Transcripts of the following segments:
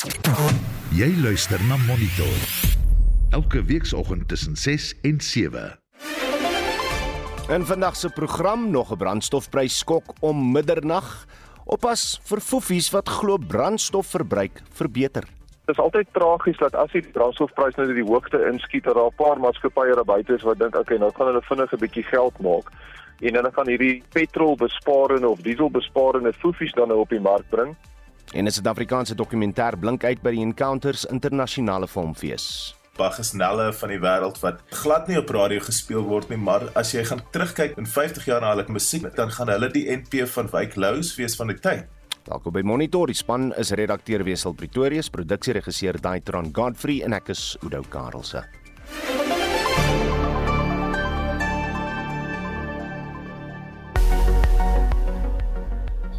Jy luister na Monitor. Elke weekoggend tussen 6 en 7. In vandag se program nog 'n brandstofprys skok om middernag. Oppas vir foffies wat glo brandstofverbruik verbeter. Dit is altyd tragies dat as die brandstofprys nou die hoogte inskiet dat daar 'n paar maatskappye daar buite is wat dink okay, nou gaan hulle vinnig 'n bietjie geld maak en hulle gaan hierdie petrolbesparende of dieselbesparende foffies dan nou op die mark bring. En 'n Suid-Afrikaanse dokumentêr blink uit by die Encounters internasionale filmfees. Bagasnelle van die wêreld wat glad nie op radio gespeel word nie, maar as jy gaan terugkyk in 50 jaar na hulle musiek, dan gaan hulle die NP van Wyk Lous wees van die tyd. Welkom by Monitor. Die span is redakteur Wesel Pretorius, produksieregisseur Daitron Godfrey en ek is Udo Karelse.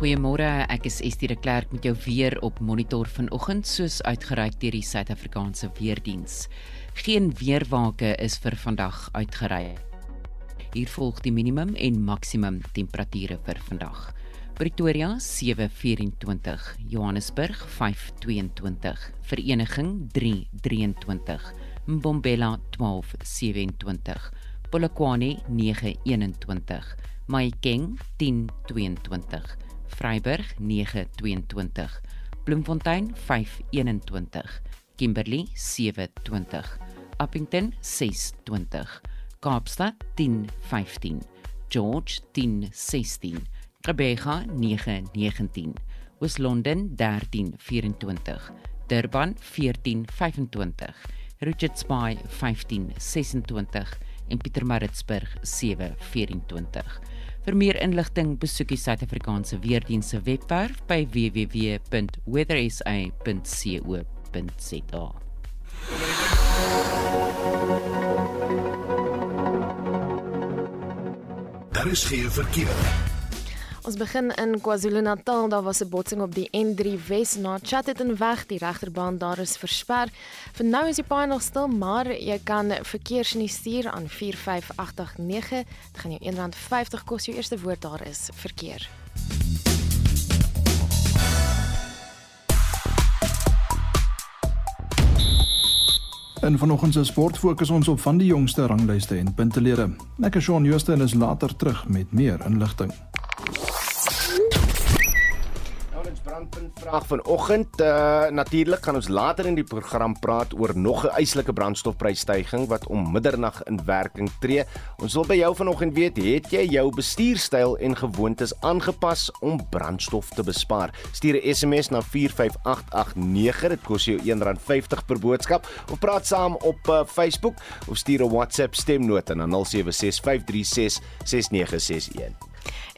Goeiemôre, ek is Estie de Klerk met jou weer op Monitor vanoggend soos uitgereik deur die Suid-Afrikaanse Weerdiens. Geen weerwake is vir vandag uitgereik. Hier volg die minimum en maksimum temperature vir vandag. Pretoria 7:24, Johannesburg 5:22, Vereniging 3:23, Mbombela 12:27, Polokwane 9:21, Mahikeng 10:22. Vryburg 922, Bloemfontein 521, Kimberley 720, Appington 620, Kaapstad 1015, George 1016, Gqeberha 919, Oos-London 1324, Durban 1425, Richards Bay 1526 en Pietermaritzburg 724. Vir meer inligting besoek die Suid-Afrikaanse Weerdienste webwerf by www.weathersa.co.za. Daar is geen verkeer. Ons begin in KwaZulu-Natal. Daar was 'n botsing op die N3 Wes na Chatterton weg. Die regterbaan daar is versper. Vir nou is die paai nog stil, maar jy kan verkeersnuus stuur aan 45889. Dit gaan jou R1.50 kos. Jou eerste woord daar is verkeer. En vanoggend se sport fokus ons op van die jongste ranglyste en puntelede. Ek is Shaun Jooste en is later terug met meer inligting. Brandpunt vraag vanoggend. Uh natuurlik gaan ons later in die program praat oor nog 'n eislike brandstofprysstygings wat om middernag in werking tree. Ons wil by jou vanoggend weet, het jy jou bestuurstyl en gewoontes aangepas om brandstof te bespaar? Stuur 'n SMS na 45889. Dit kos jou R1.50 per boodskap of praat saam op uh, Facebook of stuur 'n WhatsApp stemnota na 0765366961.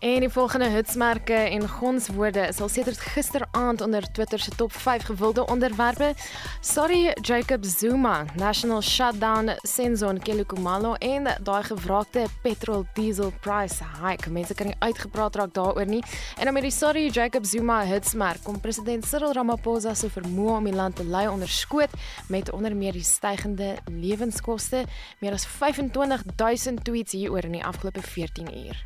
En die volgende hitsmerke en gonswoorde is al sedert gisteraand onder Twitter se top 5 gewilde onderwerpe. Sorry Jacob Zuma, National Shutdown, Senzon Kelukumalo en daai gevraagde petrol diesel price hike. Mense kan nie uitgepraat raak daaroor nie. En dan met die Sorry Jacob Zuma hitsmerk kom president Cyril Ramaphosa se vermoë om die land te lei onder skoot met onder meer die stygende lewenskoste. Meer as 25000 tweets hieroor in die afgelope 14 uur.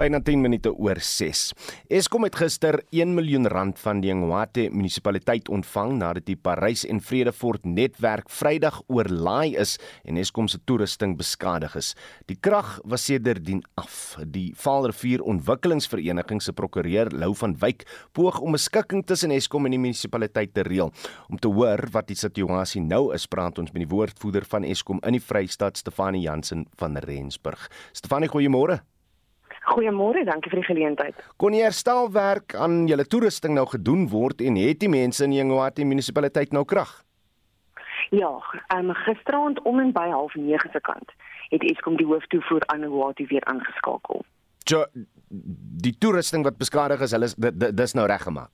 Byna 10 minute oor 6. Eskom het gister 1 miljoen rand van die Ngwate munisipaliteit ontvang nadat die Parys en Vredefort netwerk Vrydag oorlaai is en Eskom se toerusting beskadig is. Die krag was sedertdien af. Die Vaalrivier Ontwikkelingsvereniging se prokureur Lou van Wyk poog om 'n skikking tussen Eskom en die munisipaliteit te reël. Om te hoor wat die situasie nou is, praat ons met die woordvoerder van Eskom in die Vrystaat, Stefanie Jansen van Rensburg. Stefanie, goeiemôre. Goeiemôre, dankie vir die geleentheid. Kon die herstelwerk aan julle toerusting nou gedoen word en het die mense in Jongwati munisipaliteit nou krag? Ja, um, gisteraand om en by 09:30 se kant het Eskom die hooftoevoer aan Jongwati weer aangeskakel. Jo, die toerusting wat beskadig is, hulle is dis nou reggemaak.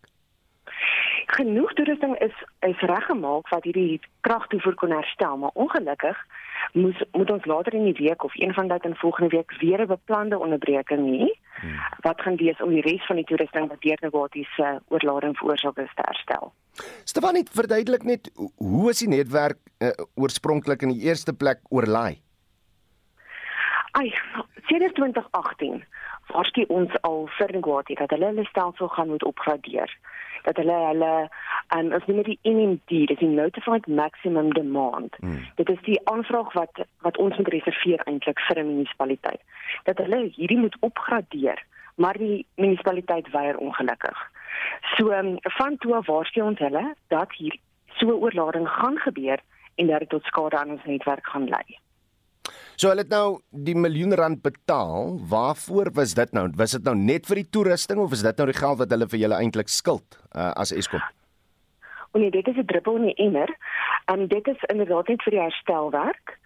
Genoeg toerusting is is reggemaak wat hierdie kragtoevoer kon herstel, maar ongelukkig moet moet ons later in die week of een van dit in volgende week weer 'n beplande onderbreking hê. Hmm. Wat gaan wees om die res van die toerusting wat deur Nogati se uh, oorlading veroorsaak is te herstel? Stefanie, verduidelik net hoe is die netwerk uh, oorspronklik in die eerste plek oorlaai? Ai, sedert 2018 waarsku ons al vir Ngwati dat hulle hulle stelsel gaan moet opgradeer. Dat hulle hulle en as nie die NMD, dis die notified maximum demand. Hmm. Dit is die aanvraag wat wat ons moet reserveer eintlik vir 'n munisipaliteit. Dat hulle hierdie moet opgradeer, maar die munisipaliteit weier ongelukkig. So um, van toe waarsku ons hulle dat hier so oorlading gaan gebeur en dat dit tot skade aan ons netwerk gaan lei. So hulle het nou die miljoen rand betaal. Waarvoor was dit nou? Was dit nou net vir die toerusting of is dit nou die geld wat hulle vir julle eintlik skuld uh, as Eskom? O nee, dit is 'n druppel in die emmer. En dit is inderdaad net vir die herstelwerk.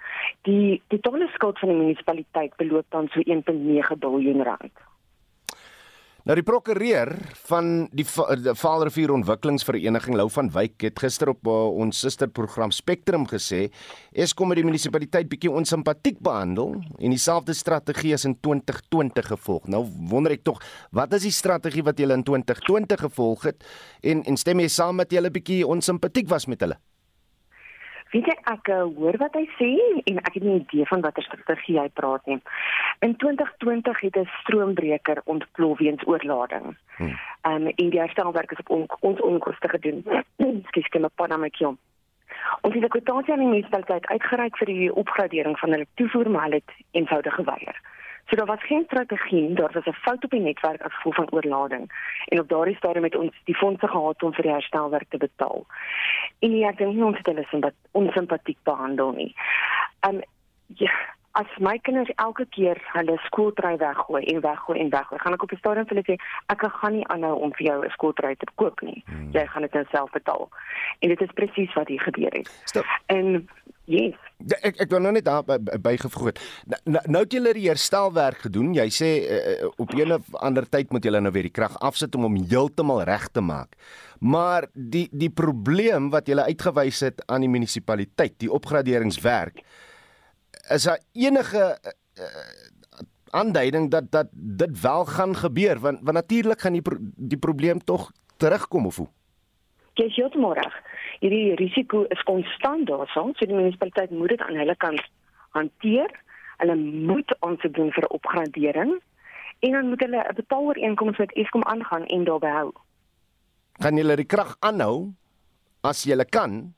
Die die totale skuld van die munisipaliteit beloop dan so 1.9 miljard rand. Nou die prokureur van die Vaalrivier Ontwikkelingsvereniging Lou van Wyk het gister op uh, ons susterprogram Spectrum gesê Eskom het die munisipaliteit bietjie onsimpatiek behandel en dieselfde strategie as in 2020 gevolg. Nou wonder ek tog, wat is die strategie wat julle in 2020 gevolg het en en stem jy saam met julle bietjie onsimpatiek was met hulle? Weet jy ek uh, hoor wat hy sê en ek het nie 'n idee van watter strategie hy praat nie. In 2020 het 'n stroombreker ontplof weens oorlading. Hmm. Um, en die herstelwerk is op on, ons onkoste gedoen. Skus, ek na my kjom. Ons het 'n kwitansie aan die munisipaliteit uitgereik vir die opgradering van hulle toevoer, maar hulle het eenvoudig geweier. So daar was geen strategie, daar was 'n fout op die netwerk as gevolg van oorlading. En op daardie stadium het ons die fondse gehad om vir die herstelwerk te betaal. En ja, ek dink nie ons het hulle sin dat onsimpatiek behandel nie. Um ja, as my kinders elke keer hulle skooltrui weggooi en weggooi en weggooi, gaan ek op die stadium vir hulle sê ek gaan nie aanhou om vir jou 'n skooltrui te koop nie. Hmm. Jy gaan dit nou self betaal. En dit is presies wat hier gebeur het. Stop. En Yes. Ja, ek ek wil nou net daar bygevoeg het. Nou, nou het julle die herstelwerk gedoen. Jy sê uh, op 'n of ander tyd moet julle nou weer die krag afsit om hom heeltemal reg te maak. Maar die die probleem wat julle uitgewys het aan die munisipaliteit, die opgraderingswerk, is daar enige uh, aanduiding dat dat dit wel gaan gebeur want want natuurlik gaan die pro die probleem tog terugkom of hoe? Jy sê dit môre hierdie risiko is konstant daarson, so die munisipaliteit moet dit aan hulle kant hanteer. Hulle moet aansoek doen vir opgradering en dan moet hulle 'n betaalooreenkoms met Eskom aangaan en daarby hou. Kan julle die krag aanhou as julle kan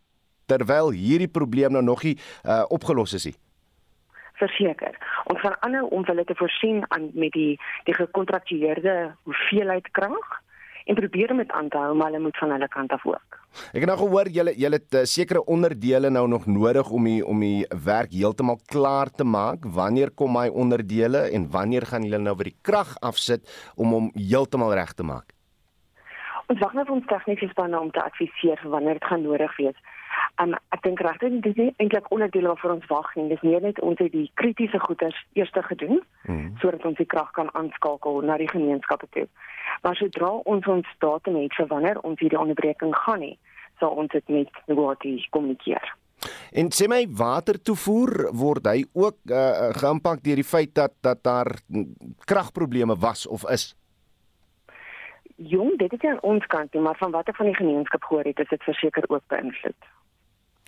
terwyl hierdie probleem nou nog nie uh, opgelos is nie? Verseker. Ons gaan aanhou om hulle te voorsien aan met die die gekontrakteerde hoeveelheid krag en probeer om dit aan te hou, maar hulle moet van hulle kant af ook. Ek het nou gehoor julle julle het uh, sekere onderdele nou nog nodig om die om die werk heeltemal klaar te maak. Wanneer kom hy onderdele en wanneer gaan julle nou weer die krag afsit om hom heeltemal reg te maak? Ons wag nou vir ons tegniese spanne om te adviseer vir wanneer dit gaan nodig wees. Um, ek dink regtig dit is eintlik onderdele waarvoor ons wag en dis nie net ons het die kritiese goeders eers gedoen mm. sodat ons die krag kan aanskakel na die gemeenskappe toe. Maar sodra ons ons datum het vir wanneer ons hierdie onderbreking gaan hê, sal ons dit met Ngwati kommunikeer. En sê my watertoevoer word hy ook uh, geïmpak deur die feit dat dat daar kragprobleme was of is? Jong, dit is aan ons kant, maar van wat ek van die gemeenskap gehoor het, is dit verseker ook beïnvloed.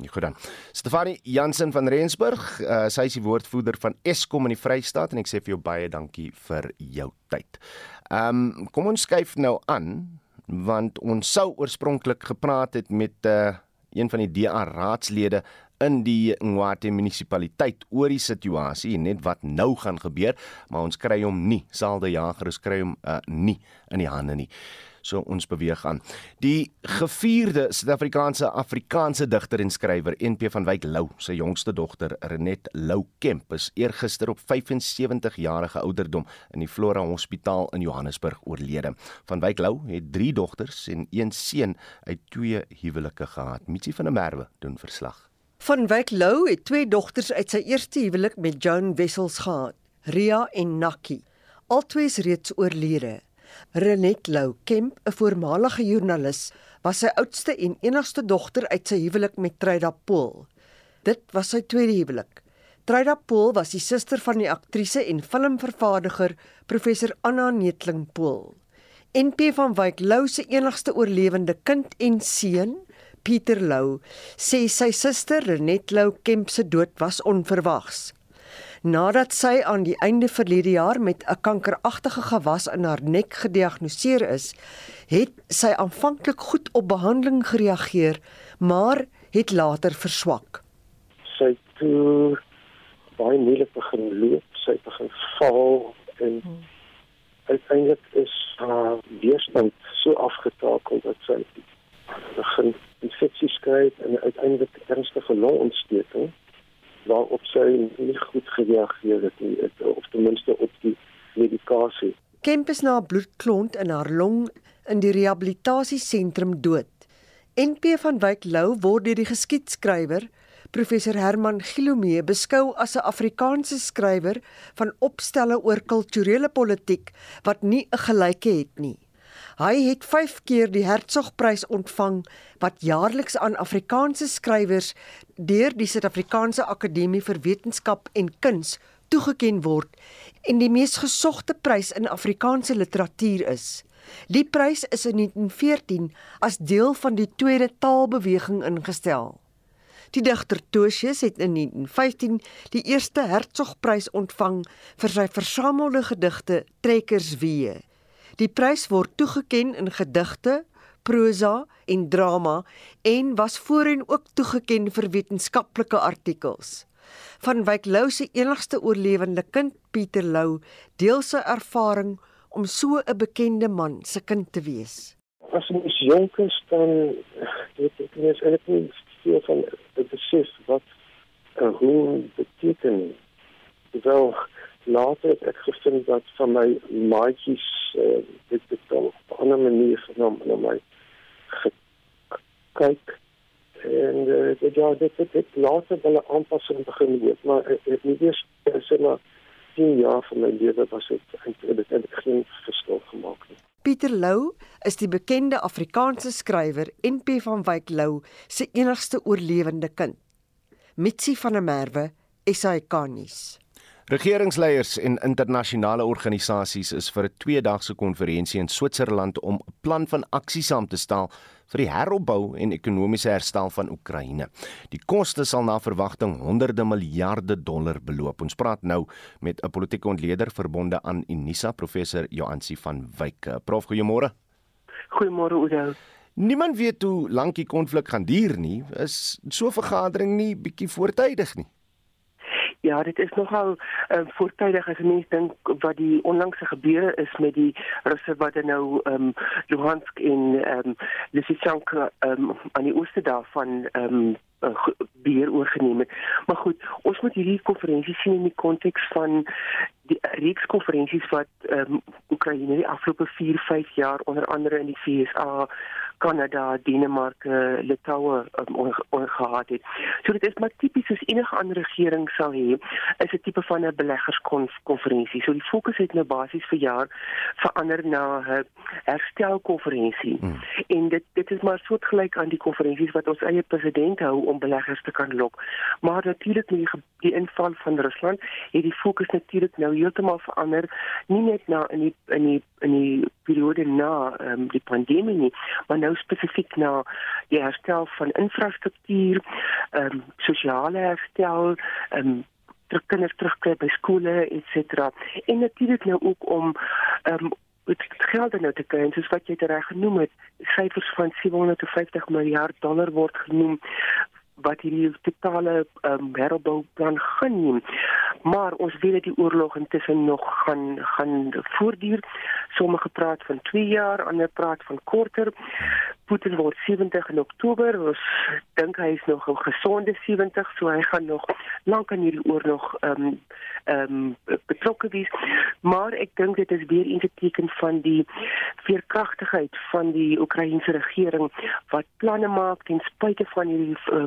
Nie goed dan. Stefanie Jansen van Rensburg, uh, sy is die woordvoerder van Eskom in die Vrystaat en ek sê vir jou baie dankie vir jou tyd. Ehm um, kom ons skuif nou aan want ons sou oorspronklik gepraat het met 'n uh, eh, een van die DA raadslede in die Ngwate munisipaliteit oor die situasie en net wat nou gaan gebeur, maar ons kry hom nie. Saalde Jager, ons kry hom uh, nie in die hande nie. So ons beweeg aan. Die gevierde Suid-Afrikaanse Afrikaanse digter en skrywer NP van Wyk Lou, sy jongste dogter Renet Lou Kemp is eergister op 75 jarige ouderdom in die Flora Hospitaal in Johannesburg oorlede. Van Wyk Lou het 3 dogters en 1 seun uit twee huwelike gehad. Mitsi van der Merwe doen verslag. Van Wyk Lou het twee dogters uit sy eerste huwelik met Joan Wessels gehad, Ria en Nakki. Albei is reeds oorlede. Renet Lou Kemp, 'n voormalige joernalis, was sy oudste en enigste dogter uit sy huwelik met Trida Pool. Dit was sy tweede huwelik. Trida Pool was die suster van die aktrise en filmvervaardiger professor Anna Netling Pool. NP van Wyk Lou se enigste oorlewende kind en seun, Pieter Lou, sê sy suster Renet Lou Kemp se dood was onverwags. Nadat sy aan die einde verlede jaar met 'n kankeragtige gewas in haar nek gediagnoseer is, het sy aanvanklik goed op behandeling gereageer, maar het later verswak. Sy het toe baie moeilik begin loop, sy het begin val en hmm. uiteindelik is haar weerstand so afgetakel dat sy begin infeksies kry en uiteindelik ernstige longontsteking waarop sy nie goed gereageer het nie of ten minste op die medikasie. Kempis na bloedklont in haar long in die rehabilitasiesentrum dood. NP van Wyk Lou word deur die geskiedskrywer professor Herman Gilomee beskou as 'n Afrikaanse skrywer van opstelle oor kulturele politiek wat nie 'n gelyke het nie. Hy het 5 keer die Hertzogprys ontvang wat jaarliks aan Afrikaanse skrywers deur die Suid-Afrikaanse Akademie vir Wetenskap en Kuns toegeken word en die mees gesogte prys in Afrikaanse literatuur is. Die prys is in 1914 as deel van die tweede taalbeweging ingestel. Die digter Tosius het in 1915 die eerste Hertzogprys ontvang vir sy versamelde gedigte Trekkers Wee. Die prys word toegeken in gedigte, prosa en drama en was voorheen ook toegeken vir wetenskaplike artikels. Van Wyk Lou se enigste oorlewende kind, Pieter Lou, deel sy ervaring om so 'n bekende man se kind te wees. As jonk is dan weet ek nie eintlik nie veel van die besef wat 'n hoe beteken. Wel later het ek gevind dat van my maatjies uh, dit het dan op 'n ander manier genom na my kyk en uh, dit ja dit het dit later wel 'n aanpassing begin word maar ek het nie eers sê maar 10 jaar van my lewe was dit eintlik dit het geen verskil gemaak nie Pieter Lou is die bekende Afrikaanse skrywer NP van Wyk Lou se enigste oorlewende kind. Mitsi van der Merwe, SAK-nuus. Regeringsleiers en internasionale organisasies is vir 'n tweedagse konferensie in Switserland om 'n plan van aksie saam te stel vir die heropbou en ekonomiese herstel van Oekraïne. Die koste sal na verwagting honderde miljarde dollar beloop. Ons praat nou met 'n politieke ontleder verbonde aan Unisa, professor Joansi van Wyk. Prof, goeiemôre. Goeiemôre Oudo. Niemand weet hoe lank die konflik gaan duur nie. Is so 'n vergadering nie bietjie voortydig nie? Ja, dit is nogal uh, voortydig as mense dink wat die onlangse gebeure is met die Russe wat er nou ehm um, Luhansk en ehm um, Lysychansk ehm um, aan die ooste daarvan ehm um, beheer oorgeneem het. Maar goed, ons moet hierdie konferensie sien in die konteks van die reeks konferensies wat ehm um, Oekraïne die afgelope 4, 5 jaar onder andere in die VSA Kanada, Denemarke, Litouwe um, gehad het. So dit is maar tipies soos enige ander regering sal hê, is 'n tipe van 'n beleggerskonferensie. So die fokus het nou basies vir jaar verander na 'n herstelkonferensie. Hmm. En dit dit is maar soortgelyk aan die konferensies wat ons eie president hou om beleggers te kan lok. Maar natuurlik met die, die inval van Rusland het die fokus natuurlik nou heeltemal verander, nie net na in die in die in die periode na um, die pandemie nie, maar nou spesifiek na die herstel van infrastruktuur, ehm um, sosiale herstel, ehm um, terug kinders terugkry by skole et cetera. En natuurlik nou ook om ehm um, dit geld nou te kry, soos wat jy reg genoem het, syfers van 750 miljard dollar word genoem wat hierdie totale um, heropbouplan gaan neem. Maar ons weet dat die oorlog intussen nog gaan gaan voortduur. Sommige praat van 2 jaar, ander praat van korter. Putin word 70 in Oktober. Ons dink hy is nog 'n gesonde 70, so hy gaan nog lank aan hierdie oorlog ehm um, ehm um, betrokke wees. Maar ek dink dit is weer 'n teken van die veerkragtigheid van die Oekraïense regering wat planne maak ten spyte van hierdie uh,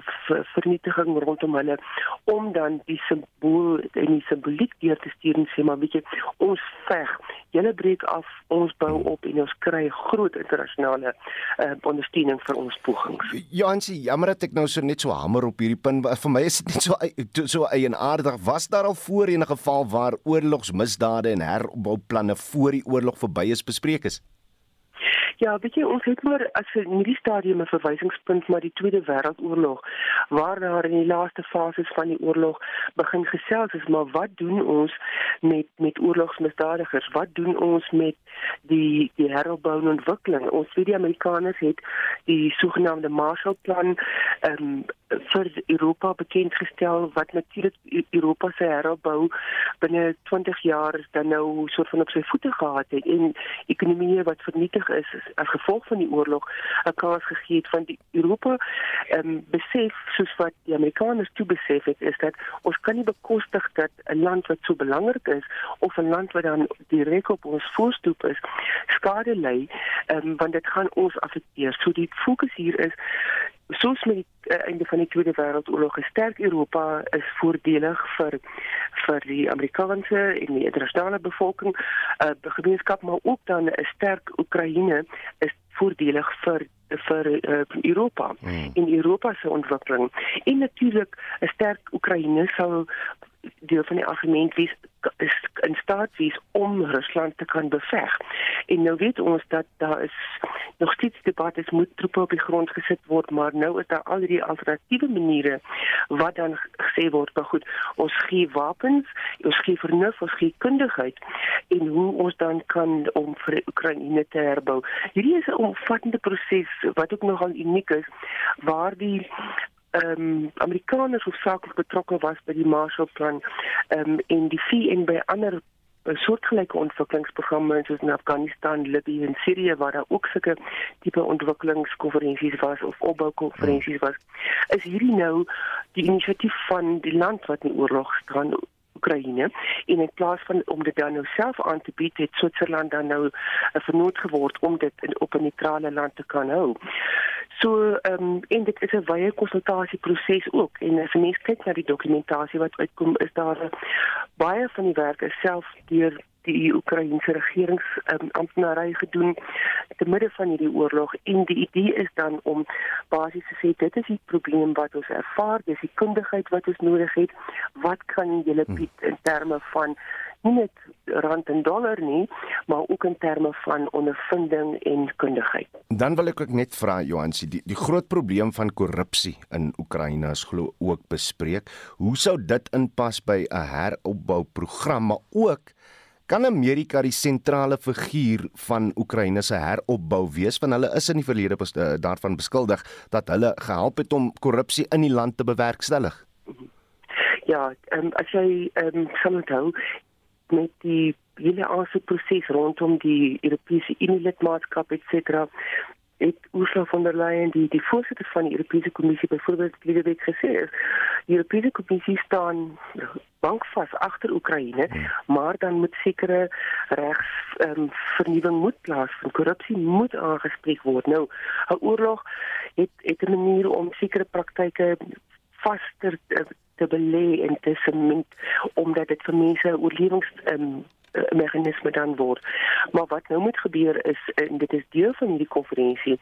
vernietiging rondom hulle om dan die simbool en die simboliek deur te stuur en sê maar jy ons veg. Julle breek af ons bou op en ons kry groot internasionale uh, ondersteuning vir ons pogings. Jansie jammer dat ek nou so net so hamer op hierdie punt vir my is dit net so so eienaardig. Was daar al voorheen 'n geval waar oorlogsmisdade en heropbouplanne voor die oorlog verby is bespreek is Ja, weet jy, ons het maar as in hierdie stadium 'n verwysingspunt maar die Tweede Wêreldoorlog waar daar in die laaste fases van die oorlog begin gesels is, maar wat doen ons met met oorlogsmisdadigers? Wat doen ons met die die heropbou en ontwikkeling? Ons weet die Amerikaners het die sogenaamde Marshallplan ehm um, vir Europa bekend gestel wat natuurlik Europa se heropbou binne 20 jaar dan nou soort van op sy voete gehad het en ekonomieë wat vernietig is as gevolg van die oorlog 'n kans gegee het van die Europa ehm um, besef soos wat die Amerikaners toe besef het is dat ons kan nie bekostig dat 'n land wat so belangrik is of 'n land wat dan direk op ons voorstoep is skade ly ehm um, want dit gaan ons affekteer. So die fokus hier is soos met die uh, einde van die Tweede Wêreldoorlog, 'n sterk Europa is voordelig vir vir die Amerikaanse en die internasionale bevolking, 'n uh, gemeenskap, maar ook dan 'n sterk Oekraïne is voordelig vir vir uh, Europa hmm. in Europa se ontwikkeling. En natuurlik 'n sterk Oekraïne sal deel van die argument wees is in staat wees om Rusland te kan beveg. En nou weet ons dat daar is nog steeds debat is moet troepe op die grond gesit word, maar nou is daar al die alternatiewe maniere wat dan gesê word, maar goed, ons gee wapens, ons gee vernuf, ons gee kundigheid en hoe ons dan kan om vir Oekraïne te herbou. Hierdie is 'n omvattende proses wat ook nogal uniek is waar die ehm um, Amerikaners hoofsaaklik betrokke was by die Marshallplan ehm um, en die VN by ander eh, soortgelyke ontwikkelingsprogramme soos in Afghanistan, Libië en Sirië waar daar ook sulke tipe ontwikkelingskonferensies was of opboukonferensies was. Is hierdie nou die inisiatief van die land wat in oorlog staan Oekraïne en in plaas van om dit dan nou self aan te bied het Switserland dan nou 'n vernoot geword om dit in op 'n neutrale land te kan hou. So ehm um, en dit is 'n wye konsultasieproses ook en as mens kyk na die dokumentasie wat uitkom is daar baie van die werk is self deur die Oekraïense regerings um, amptenary gedoen te midde van hierdie oorlog en die idee is dan om basies te sê dit is die probleem wat ons ervaar, dis die kundigheid wat ons nodig het. Wat kan julle bied in terme van nie net rand en dollar nie, maar ook in terme van ondervinding en kundigheid. Dan wil ek ook net vra Johansi, die, die groot probleem van korrupsie in Oekraïne is glo ook bespreek. Hoe sou dit inpas by 'n heropbouprogram, maar ook Kan Amerika die sentrale figuur van Oekraïne se heropbou wees van hulle is in die verlede bes, uh, daarvan beskuldig dat hulle gehelp het om korrupsie in die land te bewerkstellig? Ja, um, as jy ehm um, somhou met die hele aansoekproses rondom die Europese Unie lidmaatskap et cetera het Ursula von der Leyen die die voorsitter van die Europese Kommissie byvoorbeeld verlede week gesê is die Europese Kommissie staan bankvas agter Oekraïne hmm. maar dan moet sekere regs um, vernuwing moet plaasvind korrupsie moet aangespreek word nou 'n oorlog het het 'n manier om sekere praktyke vaster te, te belê en te sement omdat dit vir mense oorlewings um, meganisme dan word. Maar wat nou moet gebeur is en dit is deel van hierdie konferensie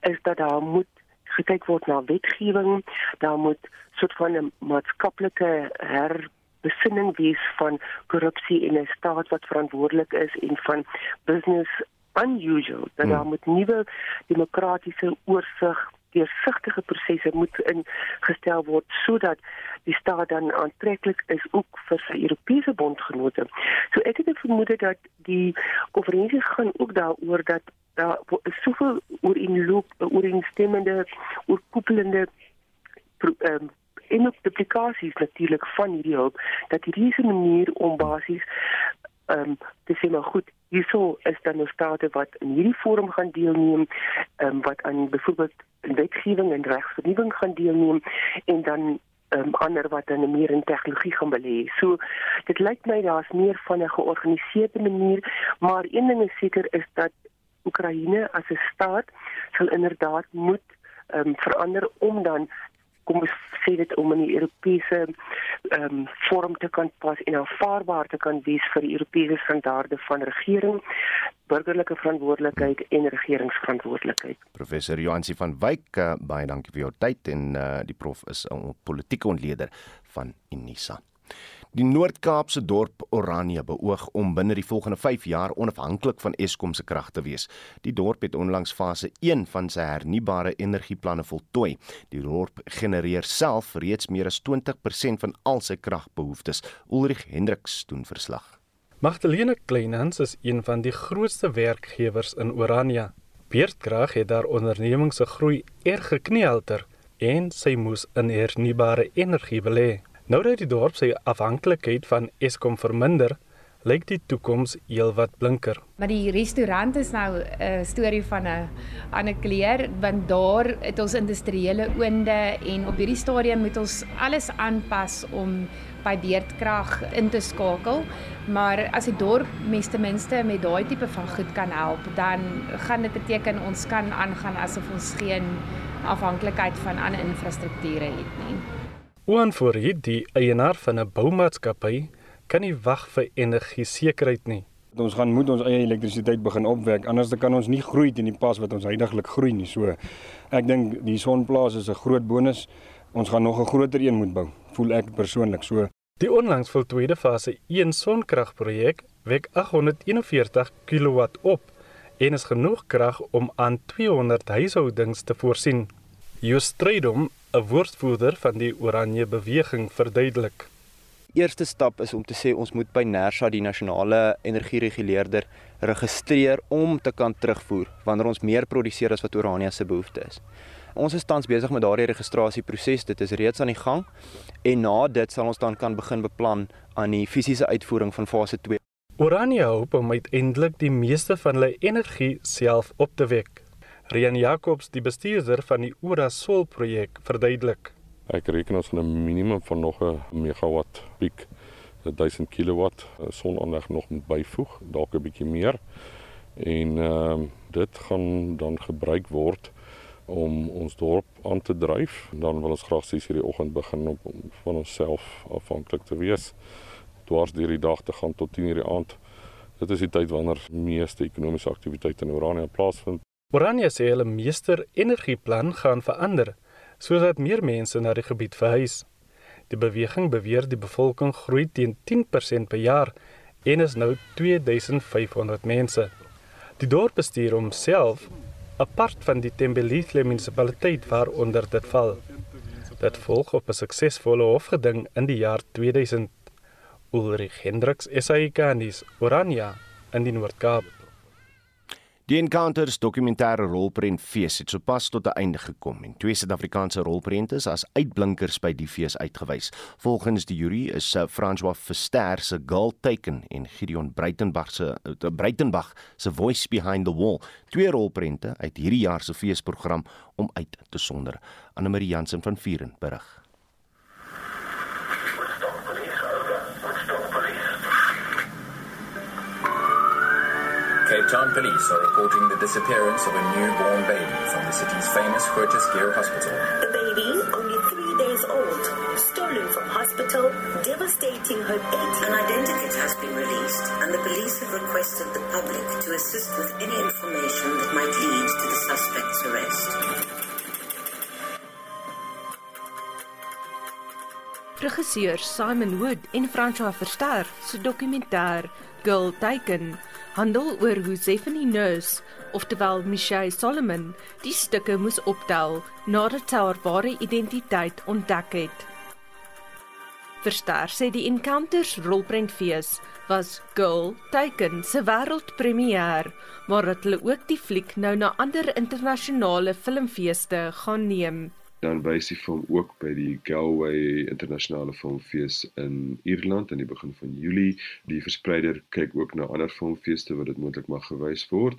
is dat daar moet gekyk word na wetgewing, daar moet soort van 'n maatskaplike her besinning wees van korrupsie in 'n staat wat verantwoordelik is en van business unusual dat daar hmm. moet nuwe demokratiese oorsig deursigtige prosesse moet ingestel word sodat die staat dan aantreklik is ook vir sy Europese bondgenote. So ek het vermoed dat die konferensie gaan ook daaroor dat daar soveel oor in loop oor in stemmende oor koepelende ehm um, en ook duplikasies natuurlik van hierdie hulp dat hierdie is 'n manier om basies ehm um, te sê maar goed hierso is dan 'n state wat in hierdie forum gaan deelneem ehm um, wat aan byvoorbeeld wetgewing en regsvernuwing gaan deelneem en dan um, ander wat dan meer in tegnologie gaan belê. So dit lyk my daar's meer van 'n georganiseerde manier, maar een ding is seker is dat Oekraïne as 'n staat sal inderdaad moet um, verander om dan kom ons sê dit om in die Europese ehm um, vorm te kan pas en aanvaarbaar te kan wees vir die Europese standaarde van regering, burgerlike verantwoordelikheid en regeringsverantwoordelikheid. Professor Joansi van Wyk, uh, baie dankie vir jou tyd en uh, die prof is 'n politieke ontleder van Unisa. Die Noord-Kaapse dorp Orania beoog om binne die volgende 5 jaar onafhanklik van Eskom se krag te wees. Die dorp het onlangs fase 1 van sy hernubare energieplanne voltooi. Die dorp genereer self reeds meer as 20% van al sy kragbehoeftes. Ulrich Hendriks doen verslag. Magdalene Kleinhans is een van die grootste werkgewers in Orania. Beerdkrag het daar onderneming se groei erg gekneelter en sy moes in hernubare energie belê. Nou dat die dorp sy afhanklikheid van Eskom verminder, lyk die toekoms heelwat blinker. Maar die restaurant is nou 'n storie van 'n ander kleur want daar het ons industriële oonde en op hierdie stadium moet ons alles aanpas om by beerdkrag in te skakel. Maar as die dorp mes ten minste met daai tipe van goed kan help, dan gaan dit beteken ons kan aangaan asof ons geen afhanklikheid van ander infrastrukture het nie. Oan voor hier die eienaar van 'n boumaatskappy kan nie wag vir energie sekerheid nie. Ons gaan moet ons eie elektrisiteit begin opwek anders dan kan ons nie groei teen die pas wat ons heidaglik groei nie. So ek dink die sonplaas is 'n groot bonus. Ons gaan nog 'n groter een moet bou. Voel ek persoonlik so. Die onlangs voltooide fase 1 sonkragprojek wek 841 kW op en is genoeg krag om aan 200 huishoudings te voorsien. Justredom 'n woordvoerder van die Oranje beweging verduidelik. Eerste stap is om te sê ons moet by Nersa die nasionale energiereguleerder registreer om te kan terugvoer wanneer ons meer produseer as wat Orania se behoefte is. Ons is tans besig met daardie registrasieproses. Dit is reeds aan die gang en na dit sal ons dan kan begin beplan aan die fisiese uitvoering van fase 2. Orania hoop om uiteindelik die meeste van hulle energie self op te wek. Rian Jacobs, die bestuurder van die Ora Sol projek, verduidelik. Ek reken ons 'n minimum van nog 'n megawatt piek, 1000 kW sononderg nog moet byvoeg, dalk 'n bietjie meer. En ehm uh, dit gaan dan gebruik word om ons dorp aan te dryf. Dan wil ons graag sies hierdie oggend begin om van onsself afhanklik te wees. Dwars deur die dag te gaan tot 10:00 die aand. Dit is die tyd wanneer meeste ekonomiese aktiwiteite in Orania plaasvind. Orania sê hulle meester energieplan gaan verander sodat meer mense na die gebied verhuis. Die beweging beweer die bevolking groei teen 10% per jaar en is nou 2500 mense. Die dorp bestuur homself apart van die Tembelihle munisipaliteit waaronder dit val. Dit volg op 'n suksesvolle hofgeding in die jaar 2000. Ulrich Hendriks, SAICanis, Orania in die Noord-Kaap. Die Encounters dokumentêre rolprent fees het sopas tot 'n einde gekom en twee Suid-Afrikaanse rolprente is as uitblinkers by die fees uitgewys. Volgens die jury is uh, François Verster se Girl Taken en Gideon Breitenberg se uh, Breitenberg se Voice Behind the Wall twee rolprente uit hierdie jaar se feesprogram om uit te sonder. Anne Marie Jansen van Vuren berig. Cape police are reporting the disappearance of a newborn baby from the city's famous Curtis Gear Hospital. The baby, only three days old, stolen from hospital, devastating her eight. An identity has been released, and the police have requested the public to assist with any information that might lead to the suspect's arrest. Regisseur Simon Wood en François Verster se dokumentêr Girl Taken handel oor hoe Stephanie Nurse, oftewel Michelle Solomon, die stukke moes optel nadat sy haar ware identiteit ontdek het. Verster sê die Encounters rolprentfees was Girl Taken se wêreldpremiere, maar dat hulle ook die fliek nou na ander internasionale filmfeeste gaan neem dan wys die film ook by die Galway Internasionale Filmfees in Ierland aan die begin van Julie. Die verspreider kyk ook na ander filmfeeste wat dit moontlik mag gewys word.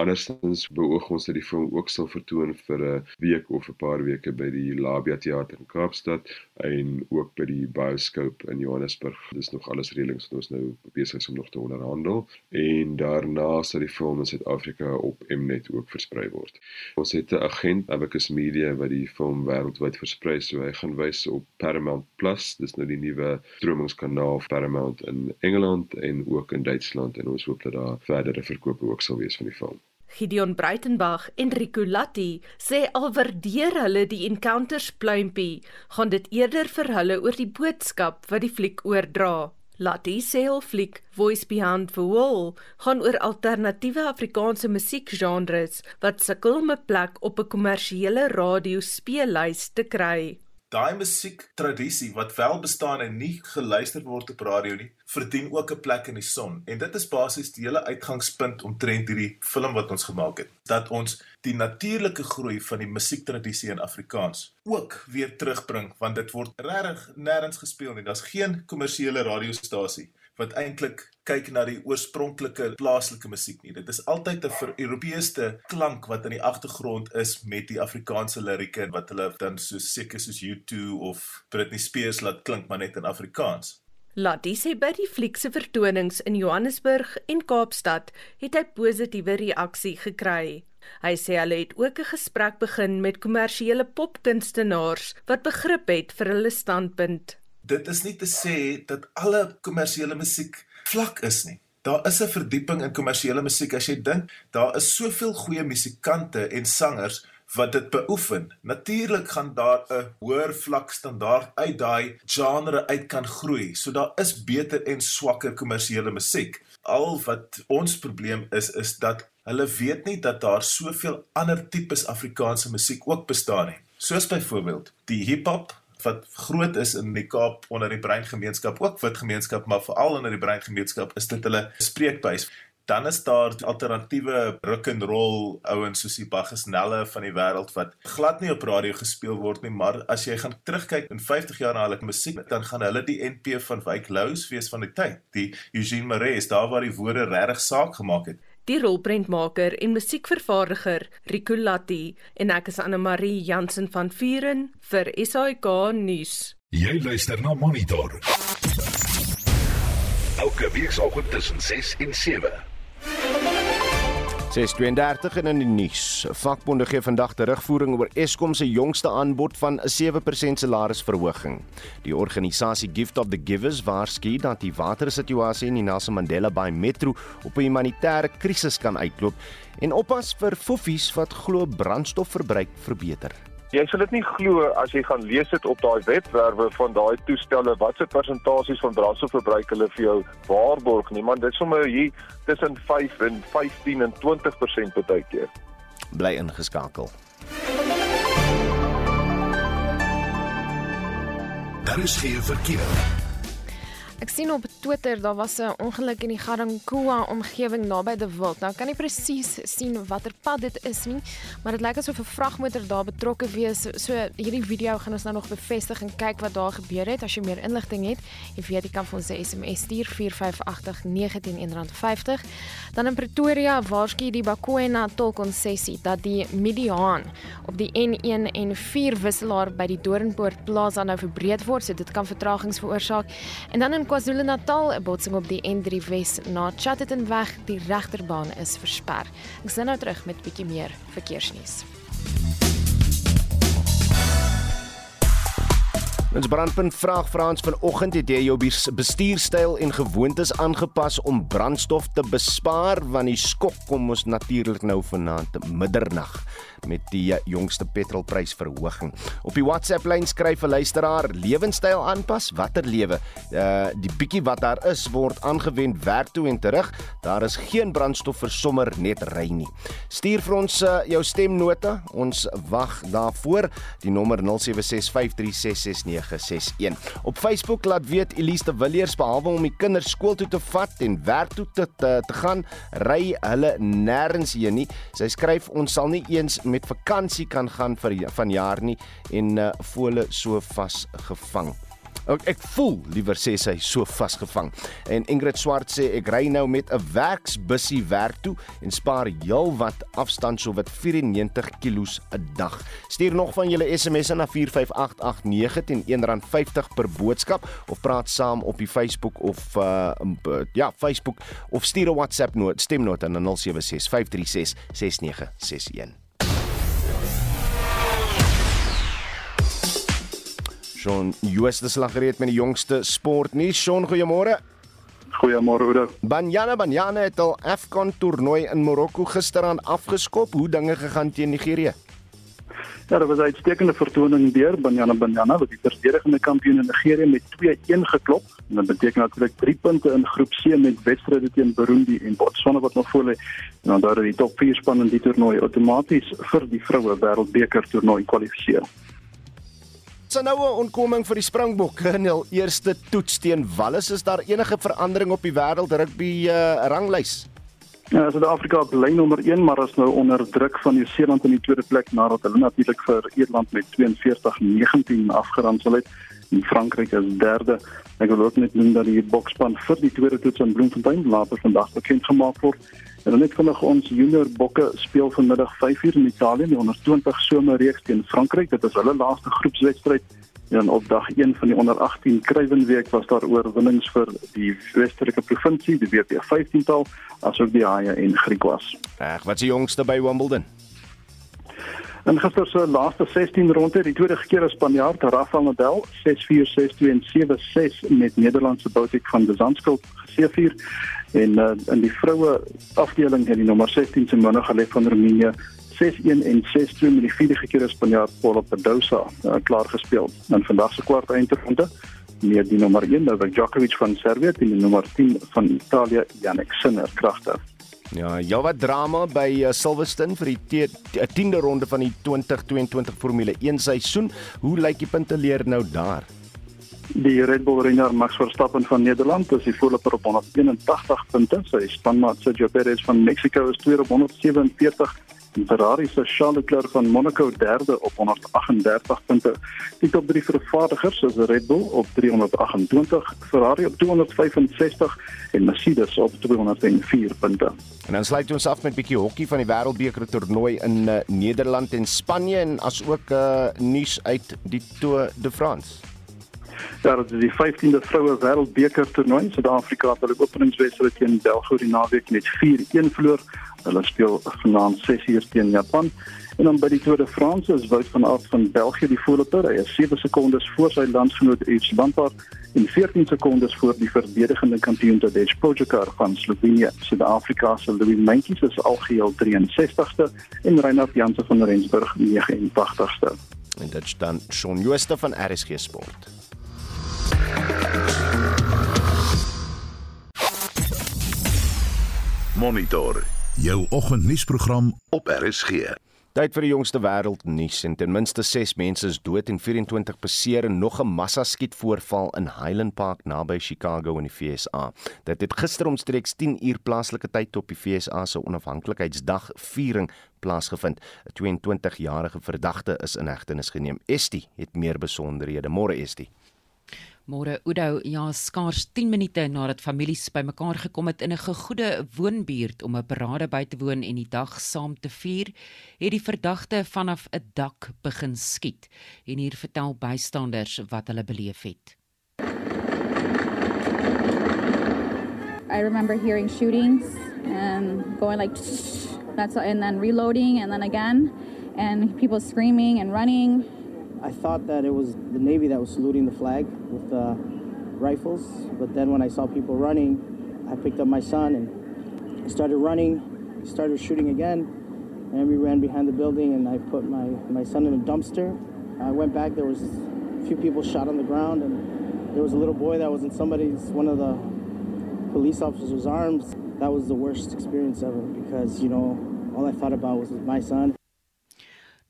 Andersins beoog ons dat die film ook sal vertoon vir 'n week of 'n paar weke by die Labia Theater in Kaapstad en ook by die Bioscope in Johannesburg. Dis nog alles reëlings wat ons nou besig is om nog te onderhandel en daarna sal die film in Suid-Afrika op Mnet ook versprei word. Ons het 'n agent, Abacus Media, wat die film hom wêreldwyd versprei. So hy gaan wys op Paramount Plus. Dis nou die nuwe stromingskanaal Paramount in Engeland en ook in Duitsland en ons hoop dat daar verdere verkope ook sal wees van die film. Gideon Breitenberg en Rico Latti sê al waardeer hulle die encounters pluimpie, gaan dit eerder vir hulle oor die boodskap wat die fliek oordra. Sê hul fliek Voice Behind the Wall gaan oor alternatiewe Afrikaanse musiekgenres wat sukkel om 'n plek op 'n kommersiële radiospeellys te kry daai musiektradisie wat wel bestaan en nie geluister word op radio nie, verdien ook 'n plek in die son. En dit is basies die hele uitgangspunt omtrent hierdie film wat ons gemaak het, dat ons die natuurlike groei van die musiektradisie in Afrikaans ook weer terugbring want dit word regtig nêrens gespeel nie. Daar's geen kommersiële radiostasie wat eintlik kyk na die oorspronklike plaaslike musiek nie. Dit is altyd 'n vir-Europeëste klank wat in die agtergrond is met die Afrikaanse lirieke wat hulle dan so seker soos U2 of Britney Spears laat klink maar net in Afrikaans. Laat sê by die fliek se vertonings in Johannesburg en Kaapstad het hy positiewe reaksie gekry. Hy sê hulle het ook 'n gesprek begin met kommersiële popkunstenaars wat begrip het vir hulle standpunt dit is nie te sê dat alle kommersiële musiek vlak is nie. Daar is 'n verdieping in kommersiële musiek as jy dink, daar is soveel goeie musikante en sangers wat dit beoefen. Natuurlik gaan daar 'n hoër vlak standaard uit daai genre uit kan groei. So daar is beter en swakker kommersiële musiek. Al wat ons probleem is is dat hulle weet nie dat daar soveel ander tipes Afrikaanse musiek ook bestaan nie. Soos byvoorbeeld die hiphop wat groot is in die Kaap onder die breingemeenskap, ook wit gemeenskap, maar veral onder die breingemeenskap is dit hulle spreekbuis. Dan is daar alternatiewe rock and roll ouens soos die Baggesnelle van die wêreld wat glad nie op radio gespeel word nie, maar as jy gaan terugkyk in 50 jaar na hulle musiek, dan gaan hulle die NP van Wyk Lous wees van die tyd. Die Eugene Maree is daar waar die woorde regtig saak gemaak het die rolprentmaker en musiekvervaardiger Rico Latti en ek is Anne Marie Jansen van Vuren vir SAK nuus. Jy luister na Monitor. Elke week saam tussen 6 en 7. 632 in die nuus. Vakbonde gee vandag terugvoering oor Eskom se jongste aanbod van 'n 7% salarisverhoging. Die organisasie Gift of the Givers waarsku dat die watersituasie in die Nelson Mandela Bay Metro op 'n humanitêre krisis kan uitloop en oppas vir foffies wat glo brandstofverbruik verbeter. Jy sal dit nie glo as jy gaan lees dit op daai webwerwe van daai toestelle watse persentasies van brandstofverbruik hulle vir jou waarborg nie, man dit sommer hier tussen 5 en 15 en 20% baie keer. Bly ingeskakel. Daar is geen verkeer. Ek sien op Twitter daar was 'n ongeluk in die Garankuwa omgewing naby De Wild. Nou kan nie presies sien watter pad dit is nie, maar dit lyk asof 'n vragmotor daar betrokke wees. So hierdie video gaan ons nou nog bevestig en kyk wat daar gebeur het. As jy meer inligting het, jy weet jy kan vir ons 'n SMS stuur 4589150. Dan in Pretoria waarsku die Bakwena tolkonsessie dat die Mediaan op die N1 en 4 wisselaar by die Doornpoort Plaza nou verbreed word, so dit kan vertragings veroorsaak. En dan in KwaZulu-Natal 'n botsing op die N3 Wes na Chatterton weg, die regterbaan is versper. Ek sien nou terug met bietjie meer verkeersnuus. Ons brandpunt vraag Frans vanoggend het jy jou bestuurstyl en gewoontes aangepas om brandstof te bespaar want die skok kom ons natuurlik nou vanaand middernag met die eh, jongste petrolprysverhoging. Op die WhatsApp lyn skryf 'n luisteraar: "Lewenstyl aanpas, watter lewe? Uh die bietjie wat daar is word aangewend werk toe en terug. Daar is geen brandstof vir sommer net ry nie." Stuur vir ons uh, jou stemnota. Ons wag daarvoor. Die nommer 0765366961. Op Facebook laat weet Elise de Villiers behalwe om die kinders skool toe te vat en werk toe te te, te gaan, ry hulle nêrens heen nie. Sy skryf ons sal nie eens met vakansie kan gaan vir vanjaar nie en uh, voele so vasgevang. Ek ek voel liewer sê sy so vasgevang. En Ingrid Swart sê ek ry nou met 'n werksbussie werk toe en spaar heelwat afstand so wat 94 kg 'n dag. Stuur nog van julle SMS'e na 45889 teen R1.50 per boodskap of praat saam op die Facebook of uh ja, Facebook of stuur 'n WhatsApp noot stemnota na 076 Shaun Jooste slag gereed met die jongste sportnuus. Shaun, goeiemôre. Goeiemôre Oudo. Banyana Banyana het al Afcon toernooi in Marokko gisteraan afgeskop. Hoe dinge gegaan teen Nigerië? Ja, dit was 'n uitstekende vertoning deur Banyana Banyana wat die verdedigende kampioen in Nigerië met 2-1 geklop. En dit beteken natuurlik 3 punte in groep C met wedstryde teen Burundi en Botswana wat nog voor lê. En dan daar die top 4 span in die toernooi outomaties vir die vroue wêreldbeker toernooi kwalifiseer. So nou 'n onkoming vir die Springbokke in hul eerste toets teen Wallis. Is daar enige verandering op die wêreld rugby uh, ranglys? Ja, Suid-Afrika bly nommer 1, maar is nou onder druk van Nieu-Seeland in die tweede plek nadat hulle natuurlik vir Ierland met 42-19 afgeransel het. En Frankryk is derde. Ek wil ook net noem dat die bokspan vir die tweede toets in Bloemfontein later vandag bekend gemaak word. En dan net vinnig ons junior bokke speel vanmiddag 5uur in Italië die 120 somerreeks teen Frankryk. Dit is hulle laaste groepswedstryd. En op dag 1 van die onder 18 krywenweek was daar oorwinnings vir die Westerlike provinsie, die WP 15tal, asook die Haie en Griekwas. Ag, wat is die jongste by Wimbledon? En gister se laaste 16 ronde, die tweede keer as Spanjaard Rafael Nadal 6-4, 6-2 en 7-6 met Nederlandse Boutik van de Zandskuld geseëvier. En uh, in die vroue afdeling het die nommer 16 Simona Halep van Roemenië 6-1 en 6-2 met die vierde keer as Spanjaard Paula Badosa uh, klaar gespeel. En vandag se kwart eindronde meer die nommer 1 Novak Djokovic van Servië teen die nommer 10 van Italië Jannik Sinner kragter. Ja, ja wat drama by uh, Silverstone vir die 10de ronde van die 2022 Formule 1 seisoen. Hoe lyk die punteleer nou daar? Die Red Bull renner Max Verstappen van Nederland is die voorloper op 181 punte. Sy spanmaat Sergio Perez van Mexico is tweede op 147 Ferrari se Charles Leclerc van Monaco derde op 138 punte. Die top 3 vervaardigers is Red Bull op 328, Ferrari op 265 en Mercedes op 204 punte. En dan sluit ons af met 'n bietjie hokkie van die Wêreldbeker toernooi in uh, Nederland en Spanje en asook uh, nuus uit die Tour de France. Ja, dit is die 15de vroue wêreldbeker toernooi. Suid-Afrika het hulle openingswedstryd teen België die naweek met 4-1 verloor. Hulle speel vanaand 6uur teen Japan. En dan by die Tour de France is Wout van Aert van België die voorloper. Hy is 7 sekondes voor sy landgenoot Yves Lampaert en 14 sekondes voor die verdedigende kampioen Tadej Pogačar van Slovenië. Suid-Afrika se Louis Mentjes is algeheel 63ste en Reinhard Jansen van Rensburg 89ste. En dit staan Shaun Jooste van RSG Sport. Monitor jou oggendnuusprogram op RSG. Tyd vir die jongste wêreldnuus en ten minste 6 mense is dood en 24 beseer in nog 'n massaskietvoorval in Highland Park naby Chicago in die VSA. Dit het gister omstreeks 10 uur plaaslike tyd op die VSA se onafhanklikheidsdag viering plaasgevind. 'n 22-jarige verdagte is in hegtenis geneem. Estie het meer besonderhede. Môre Estie. Môre Oudo, ja, skaars 10 minute nadat families bymekaar gekom het in 'n gegoede woonbuurt om 'n parade by te woon en die dag saam te vier, het die verdagte vanaf 'n dak begin skiet. En hier vertel bystanders wat hulle beleef het. I remember hearing shootings and going like that's and then reloading and then again and people screaming and running I thought that it was the Navy that was saluting the flag with the rifles, but then when I saw people running, I picked up my son and started running. Started shooting again, and we ran behind the building, and I put my, my son in a dumpster. I went back. There was a few people shot on the ground, and there was a little boy that was in somebody's one of the police officers' arms. That was the worst experience ever because you know all I thought about was my son.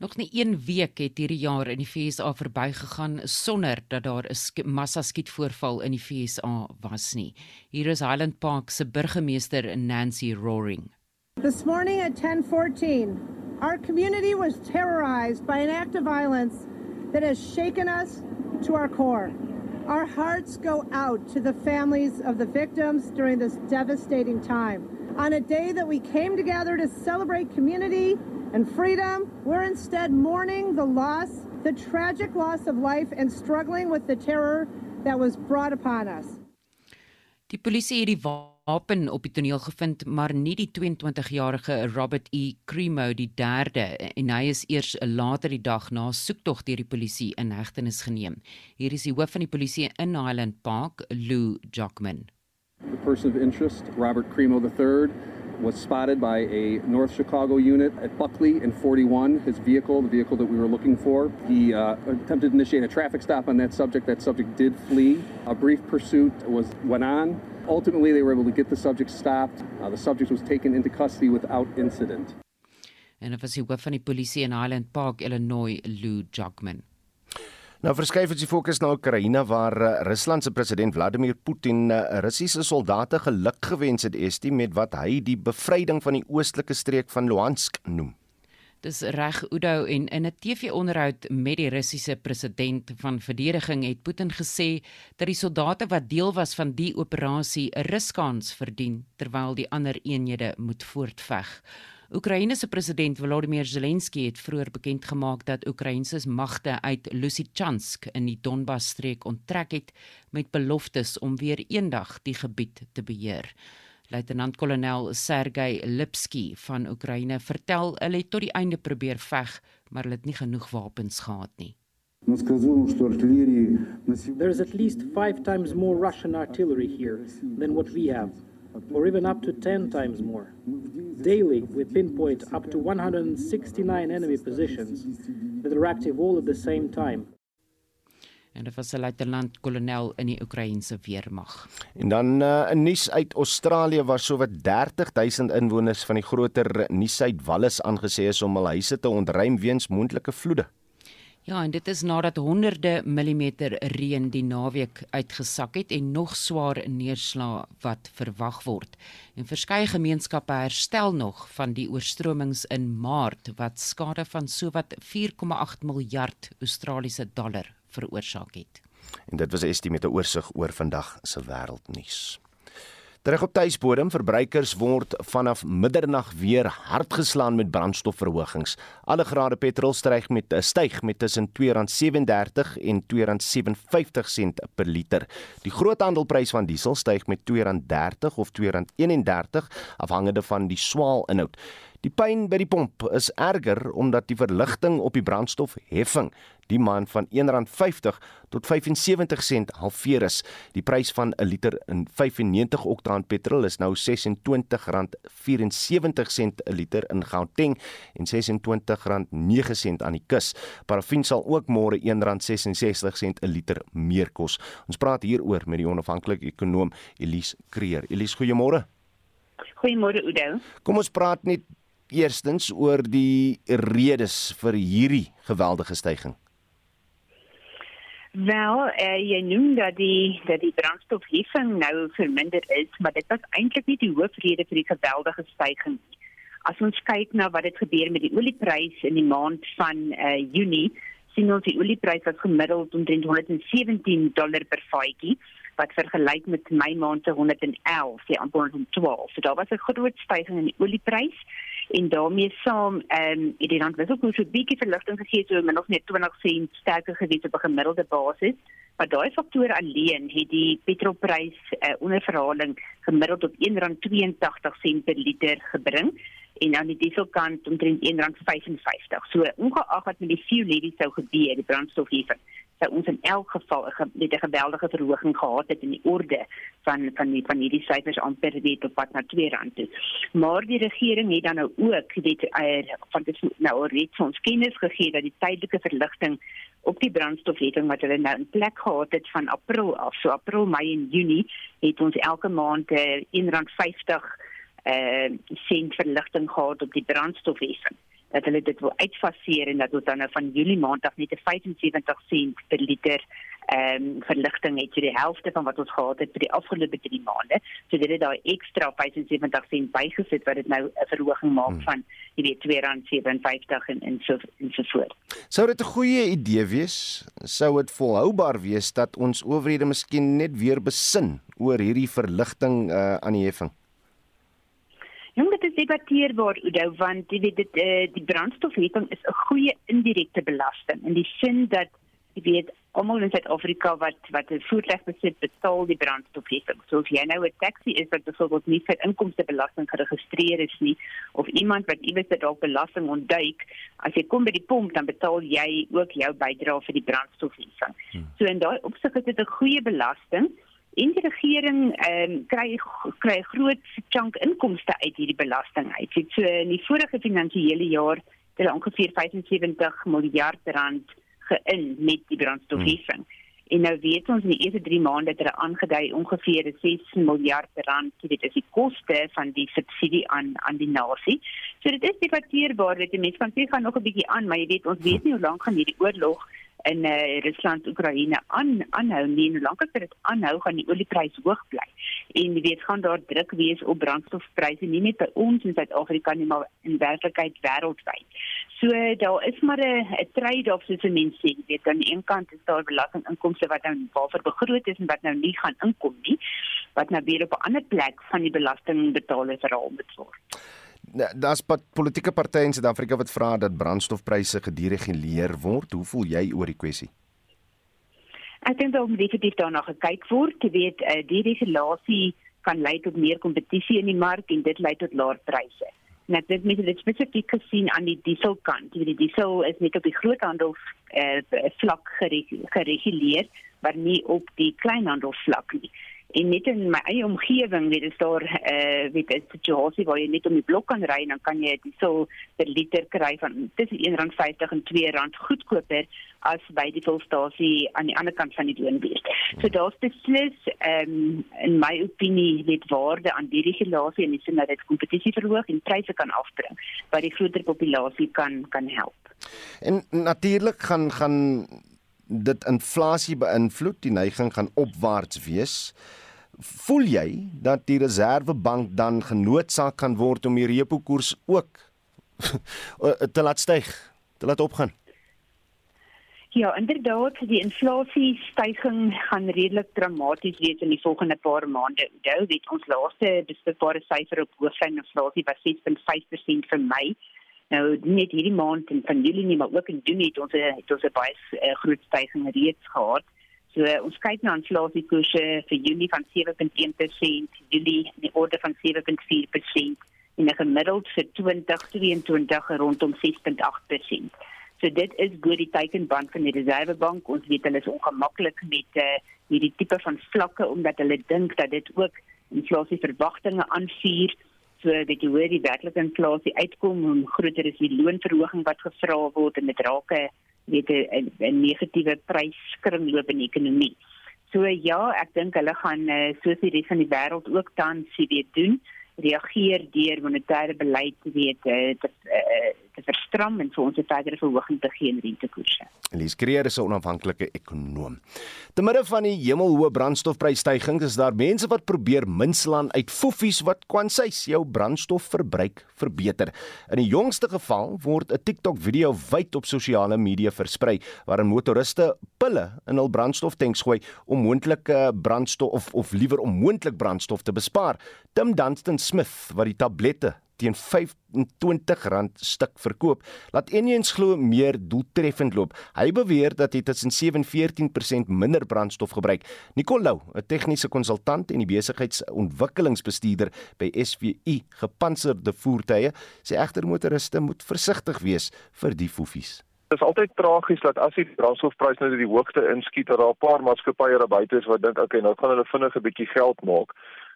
Nog nie 1 week het hierdie jaar in die FSA verbygegaan sonder dat daar 'n massaskietvoorval in die FSA was nie. Hier is Highland Park se burgemeester Nancy Roaring. This morning at 10:14, our community was terrorized by an act of violence that has shaken us to our core. Our hearts go out to the families of the victims during this devastating time. On a day that we came together to celebrate community and freedom, we're instead mourning the loss, the tragic loss of life and struggling with the terror that was brought upon us. Die polisie het die wapen op die toneel gevind, maar nie die 22-jarige Robert E. Cremo die derde en hy is eers later die dag na soektog deur die polisie in hegtenis geneem. Hier is die hoof van die polisie in Highland Park, Lou Jockman. The person of interest, Robert Cremo III, was spotted by a North Chicago unit at Buckley in 41, his vehicle, the vehicle that we were looking for. He uh, attempted to initiate a traffic stop on that subject. That subject did flee. A brief pursuit was went on. Ultimately, they were able to get the subject stopped. Uh, the subject was taken into custody without incident. En dit was die hoof van die polisie in Highland Park, Illinois, Lou Jackman. Nou verskuif ons die fokus na Oekraïne waar uh, Rusland se president Vladimir Putin uh, Russiese soldate geluk gewens het Estie met wat hy die bevryding van die oostelike streek van Luhansk noem. Dis reg Udo en in 'n TV-onderhoud met die Russiese president van verdediging het Putin gesê dat die soldate wat deel was van die operasie 'n ruskans verdien terwyl die ander eenhede moet voortveg. Oekraïne se president Volodymyr Zelensky het vroeër bekend gemaak dat Oekraïense magte uit Lysychansk in die Donbas-streek onttrek het met beloftes om weer eendag die gebied te beheer. Luitenant-kolonel Sergey Lipsky van Oekraïne vertel hulle het tot die einde probeer veg, maar hulle het nie genoeg wapens gehad nie. There's at least 5 times more Russian artillery here than what we have. Or even up to 10 times more. Daily, we pinpoint up to 169 enemy positions that are active all at the same time. en dit was 'n luitenant-kolonel in die Oekraïense weermag. En dan 'n uh, nuus uit Australië waar sowat 30000 inwoners van die groter Nieu-Suid-Wallis aangesê is om hul huise te ontruim weens moontlike vloede. Ja, en dit is nadat honderde millimeter reën die naweek uitgesak het en nog swaar neerslae wat verwag word. En verskeie gemeenskappe herstel nog van die oorstromings in Maart wat skade van sowat 4,8 miljard Australiese dollar veroorsaak het. En dit was 'n estimate oorsig oor vandag se wêreldnuus. Terug op tuisbodem, verbruikers word vanaf middernag weer hard geslaan met brandstofverhogings. Alle grade petrol styg met 'n styg met tussen R2.37 en R2.57 sent per liter. Die groothandelprys van diesel styg met R2.30 of R2.31 afhangende van die swaal inhoud. Die pyn by die pomp is erger omdat die verligting op die brandstofheffing die maand van R1.50 tot 75 sent halveer is. Die prys van 'n liter in 95 oktaan petrol is nou R26.74 'n liter in Gauteng en R26.9 aan die kus. Parafin sal ook môre R1.66 'n liter meer kos. Ons praat hieroor met die onafhanklike ekonom Elise Kreer. Elise, goeiemôre. Goeiemôre Oudo. Kom ons praat net eerstens oor die redes vir hierdie geweldige stygings. Wel, uh, jy noem dat die dat die brandstofheffing nou verminder is, maar dit was eintlik nie die hoofrede vir die geweldige stygings nie. As ons kyk na wat het gebeur met die oliepryse in die maand van uh, Junie, sien ons die oliepryse was gemiddeld omtrent 117 dollar per vatjie wat vergelyk met Mei maand se 111, die amper 112. So daar was 'n groot stygings in die oliepryse en daarmee saam ehm um, het die rand wissel koers 'n bietjie verligting gegee so min of net 20 sent sterker gewees op 'n gemiddelde basis. Maar daai faktore alleen het die petrolprys uh, onder verhaling gemiddeld op R1.82 per liter gebring en aan die dieselkant omtrent R1.55. So ongeag wat met die fuel levy sou gebeur, die brandstofheffing sou ons in elk geval 'n net 'n geweldige verhoging gehad het in die orde van van die van hierdie syfers amper weet op pad na R2 toe. Maar die regering het dan nou ook dit uh, van dit nou reeds ons kennis gegee dat die tydelike verligting op die brandstofheffing wat hulle nou in plek gehad het van April af, so April, Mei en Junie het ons elke maand uh, R1.50 uh sent verligting gehad op die brandstofheffing dat hulle dit wil uitfaseer en dat ons dan nou van Julie maand af net 'n 75 sent per liter ehm um, verligting het, so die helfte van wat ons gehad het vir die afgelope 3 maande. So dit het daai ekstra 75 sent bygesit wat dit nou 'n verhoging maak hmm. van jy weet R2.57 en en so en so voort. Sou dit 'n goeie idee wees? Sou dit volhoubaar wees dat ons owerhede miskien net weer besin oor hierdie verligting uh, aan die heffing? Jong, dit is debatteerbaar, Udo, want jy weet dit uh, die brandstofheffing is 'n goeie indirekte belasting in die sin dat jy weet almal in Suid-Afrika wat wat 'n voertuig besit, betaal die brandstofheffing. So as jy nou 'n taxi is wat byvoorbeeld nie vir inkomstebelasting geregistreer is nie of iemand wat iewers dit dalk belasting ontduik, as jy kom by die pomp dan betaal jy ook jou bydrae vir die brandstofheffing. Hmm. So in daai opsig is dit 'n goeie belasting En die regering ehm um, kry kry groot chunk inkomste uit hierdie belasting uit. Dit so in die vorige finansiële jaar het hulle ongeveer 75 miljard rand geïn met die brandstofheffing. Hmm. En nou weet ons in die eerste 3 maande het hulle aangedui ongeveer 6 miljard rand, dit is die koste van die subsidie aan aan die nasie. So dit is debatteerbaar, dit mense kan sê gaan nog 'n bietjie aan, maar jy weet ons weet nie hoe lank gaan hierdie oorlog in uh, Rusland Oekraïne aan aanhou nie en lank as dit aanhou gaan die oliepryse hoog bly en jy weet gaan daar druk wees op brandstofpryse nie net by ons in Suid-Afrika nie maar in werklikheid wêreldwyd. So daar is maar 'n 'n trade-off soos mense sê, jy weet aan die een kant is daar belastinginkomste wat nou waarvoor begroot is en wat nou nie gaan inkom nie wat nou weer op 'n ander plek van die belastingbetalers verhaal moet word. Nou, daar's politieke partye in Suid-Afrika wat vra dat brandstofpryse gedireguleer word. Hoe voel jy oor die kwessie? Ek dink dat definitief daarna gekyk word. Jy weet, uh, die regulasie kan lei tot meer kompetisie in die mark en dit lei tot laer pryse. Net dit met dit spesifiek gesien aan die dieselkant. Jy weet, die diesel is net op die groothandel uh, vlak gereguleer, maar nie op die kleinhandel vlak nie en net in my eie omgewing weet is daar eh uh, weet 'n situasie waar jy net om die blok kan ry dan kan jy dit so per liter kry van tussen R1.50 en R2 goedkoper as by die volstasie aan die ander kant van die doonbuurt. So daar's beslis ehm um, in my opinie weet waarde aan die regulasie en dis net dit kompetisie verhoog en pryse kan afbring wat die groter populasie kan kan help. En natuurlik gaan gaan dit inflasie beïnvloed, die neiging gaan opwaarts wees. Voel jy dat die Reserwebank dan genoodsaak kan word om die repo koers ook te laat styg, te laat opgaan? Ja, inderdaad, die inflasie stygings gaan redelik dramaties wees in die volgende paar maande. Onthou, weet ons laaste beskikbare syfer op hooflyn inflasie was 6.5% vir Mei. Nou net hierdie maand en van Julie nie, maar ook in Junie het ons het ons 'n baie uh, groot stygings reeds gehad. So ons kyk na inflasiekoerse vir Junie van 7.1%, Julie in die orde van 7.4% en 'n gemiddeld vir 2022 rondom 6.8%. So dit is goed die teikenband van die Reservebank. Ons weet hulle is ongemaklik met uh, hierdie tipe van vlakke omdat hulle dink dat dit ook inflasieverwagtinge aanvuur. Dat jy hoor die werklike inflasie uitkom, hoe groter is die loonverhoging wat gevra word en dit raak 'n weet 'n negatiewe pryskringloop in die ekonomie. So ja, ek dink hulle gaan uh, soos die res van die wêreld ook tans weet doen, reageer deur monetêre beleid weet uh, te uh, te verstram en vir ons 'n verdere verhoging te gee in rentekoerse. Elise Creer is 'n onafhanklike ekonom. Te midde van die hemelhoë brandstofprysstygings is daar mense wat probeer minslaan uit foffies wat kwansies jou brandstofverbruik verbeter. In die jongste geval word 'n TikTok video wyd op sosiale media versprei waarin motoriste pille in hul brandstoftanks gooi om moontlike brandstof of of liewer om moontlik brandstof te bespaar. Tim Dunstan Smith wat die tablette teen R25 stuk verkoop, laat eeneens glo meer doeltreffend loop. Hy beweer dat hy tussen 7 en 14% minder brandstof gebruik. Nicole Lou, 'n tegniese konsultant en die besigheidsontwikkelingsbestuurder by SVU Gepantserde Voertuie, sê egter motoriste moet versigtig wees vir die fofies. Dit is altyd tragies dat as die brandstofprys nou die hoogte inskiet, dat daar 'n paar maatskappye daar buite is wat dink, okay, nou gaan hulle vinnig 'n bietjie geld maak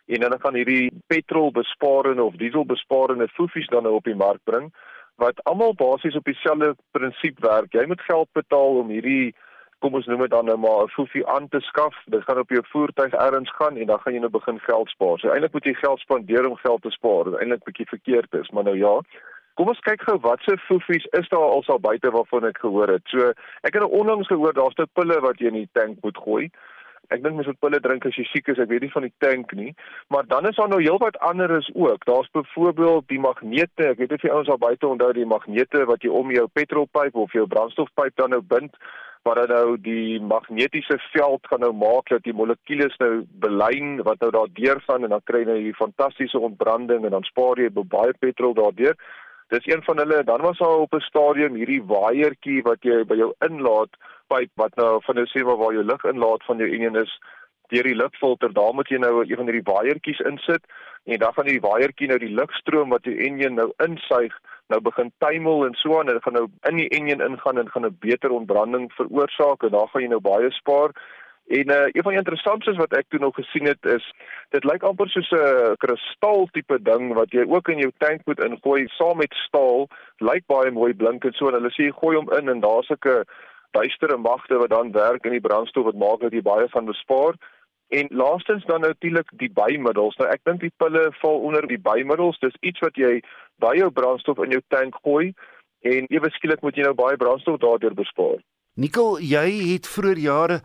en hulle gaan hierdie petrolbesparende of dieselbesparende fofies dan nou op die mark bring wat almal basies op dieselfde prinsip werk. Jy moet geld betaal om hierdie kom ons noem dit dan nou maar 'n fofie aan te skaf. Dit gaan op jou voertuig ergens gaan en dan gaan jy nou begin geld spaar. So eintlik moet jy geld spandeer om geld te spaar. Dit is eintlik bietjie verkeerd is, maar nou ja. Kom ons kyk gou watse fofies is daar alsal buite waarvan ek gehoor het. So ek het onlangs gehoor daar's dit pille wat jy in die tank moet gooi. Ek dink mens moet pille drink as jy siek is. Ek weet nie van die tank nie, maar dan is daar nou heelwat anderes ook. Daar's byvoorbeeld die magnete. Ek weet nie of jy ouens al buite onthou die magnete wat jy om jou petrolpyp of jou brandstofpyp dan nou bind waar dan nou die magnetiese veld gaan nou maak dat die molekules nou belyn wat nou daardeur gaan en dan kry jy nou hierdie fantastiese ontbranding en dan spaar jy baie petrol daardeur. Dis een van hulle. Dan was daar op 'n stadium hierdie waaiertjie wat jy by jou inlaat pyp wat nou van nou sê waar jou lug inlaat van jou enjin is deur die lugfilter. Daar moet jy nou een van hierdie waaiertjies insit en dan gaan die waaiertjie nou die lugstroom wat jou enjin nou insuig nou begin tuimel en so aan en dit gaan nou in die enjin ingaan en gaan 'n beter ontbranding veroorsaak en daar gaan jy nou baie spaar. En uh, een van die interessantes wat ek toe nog gesien het is dit lyk amper soos 'n kristal tipe ding wat jy ook in jou tank moet ingooi saam met staal. Lyk baie mooi blink en so en hulle sê gooi hom in en daar's 'n duistere magte wat dan werk in die brandstof wat maak dat jy baie van bespaar. En laastens dan natuurlik die bymiddels. Nou ek dink die pille val onder die bymiddels. Dis iets wat jy by jou brandstof in jou tank gooi en ewe skielik moet jy nou baie brandstof daardeur bespaar. Nikkel, jy het vroeër jare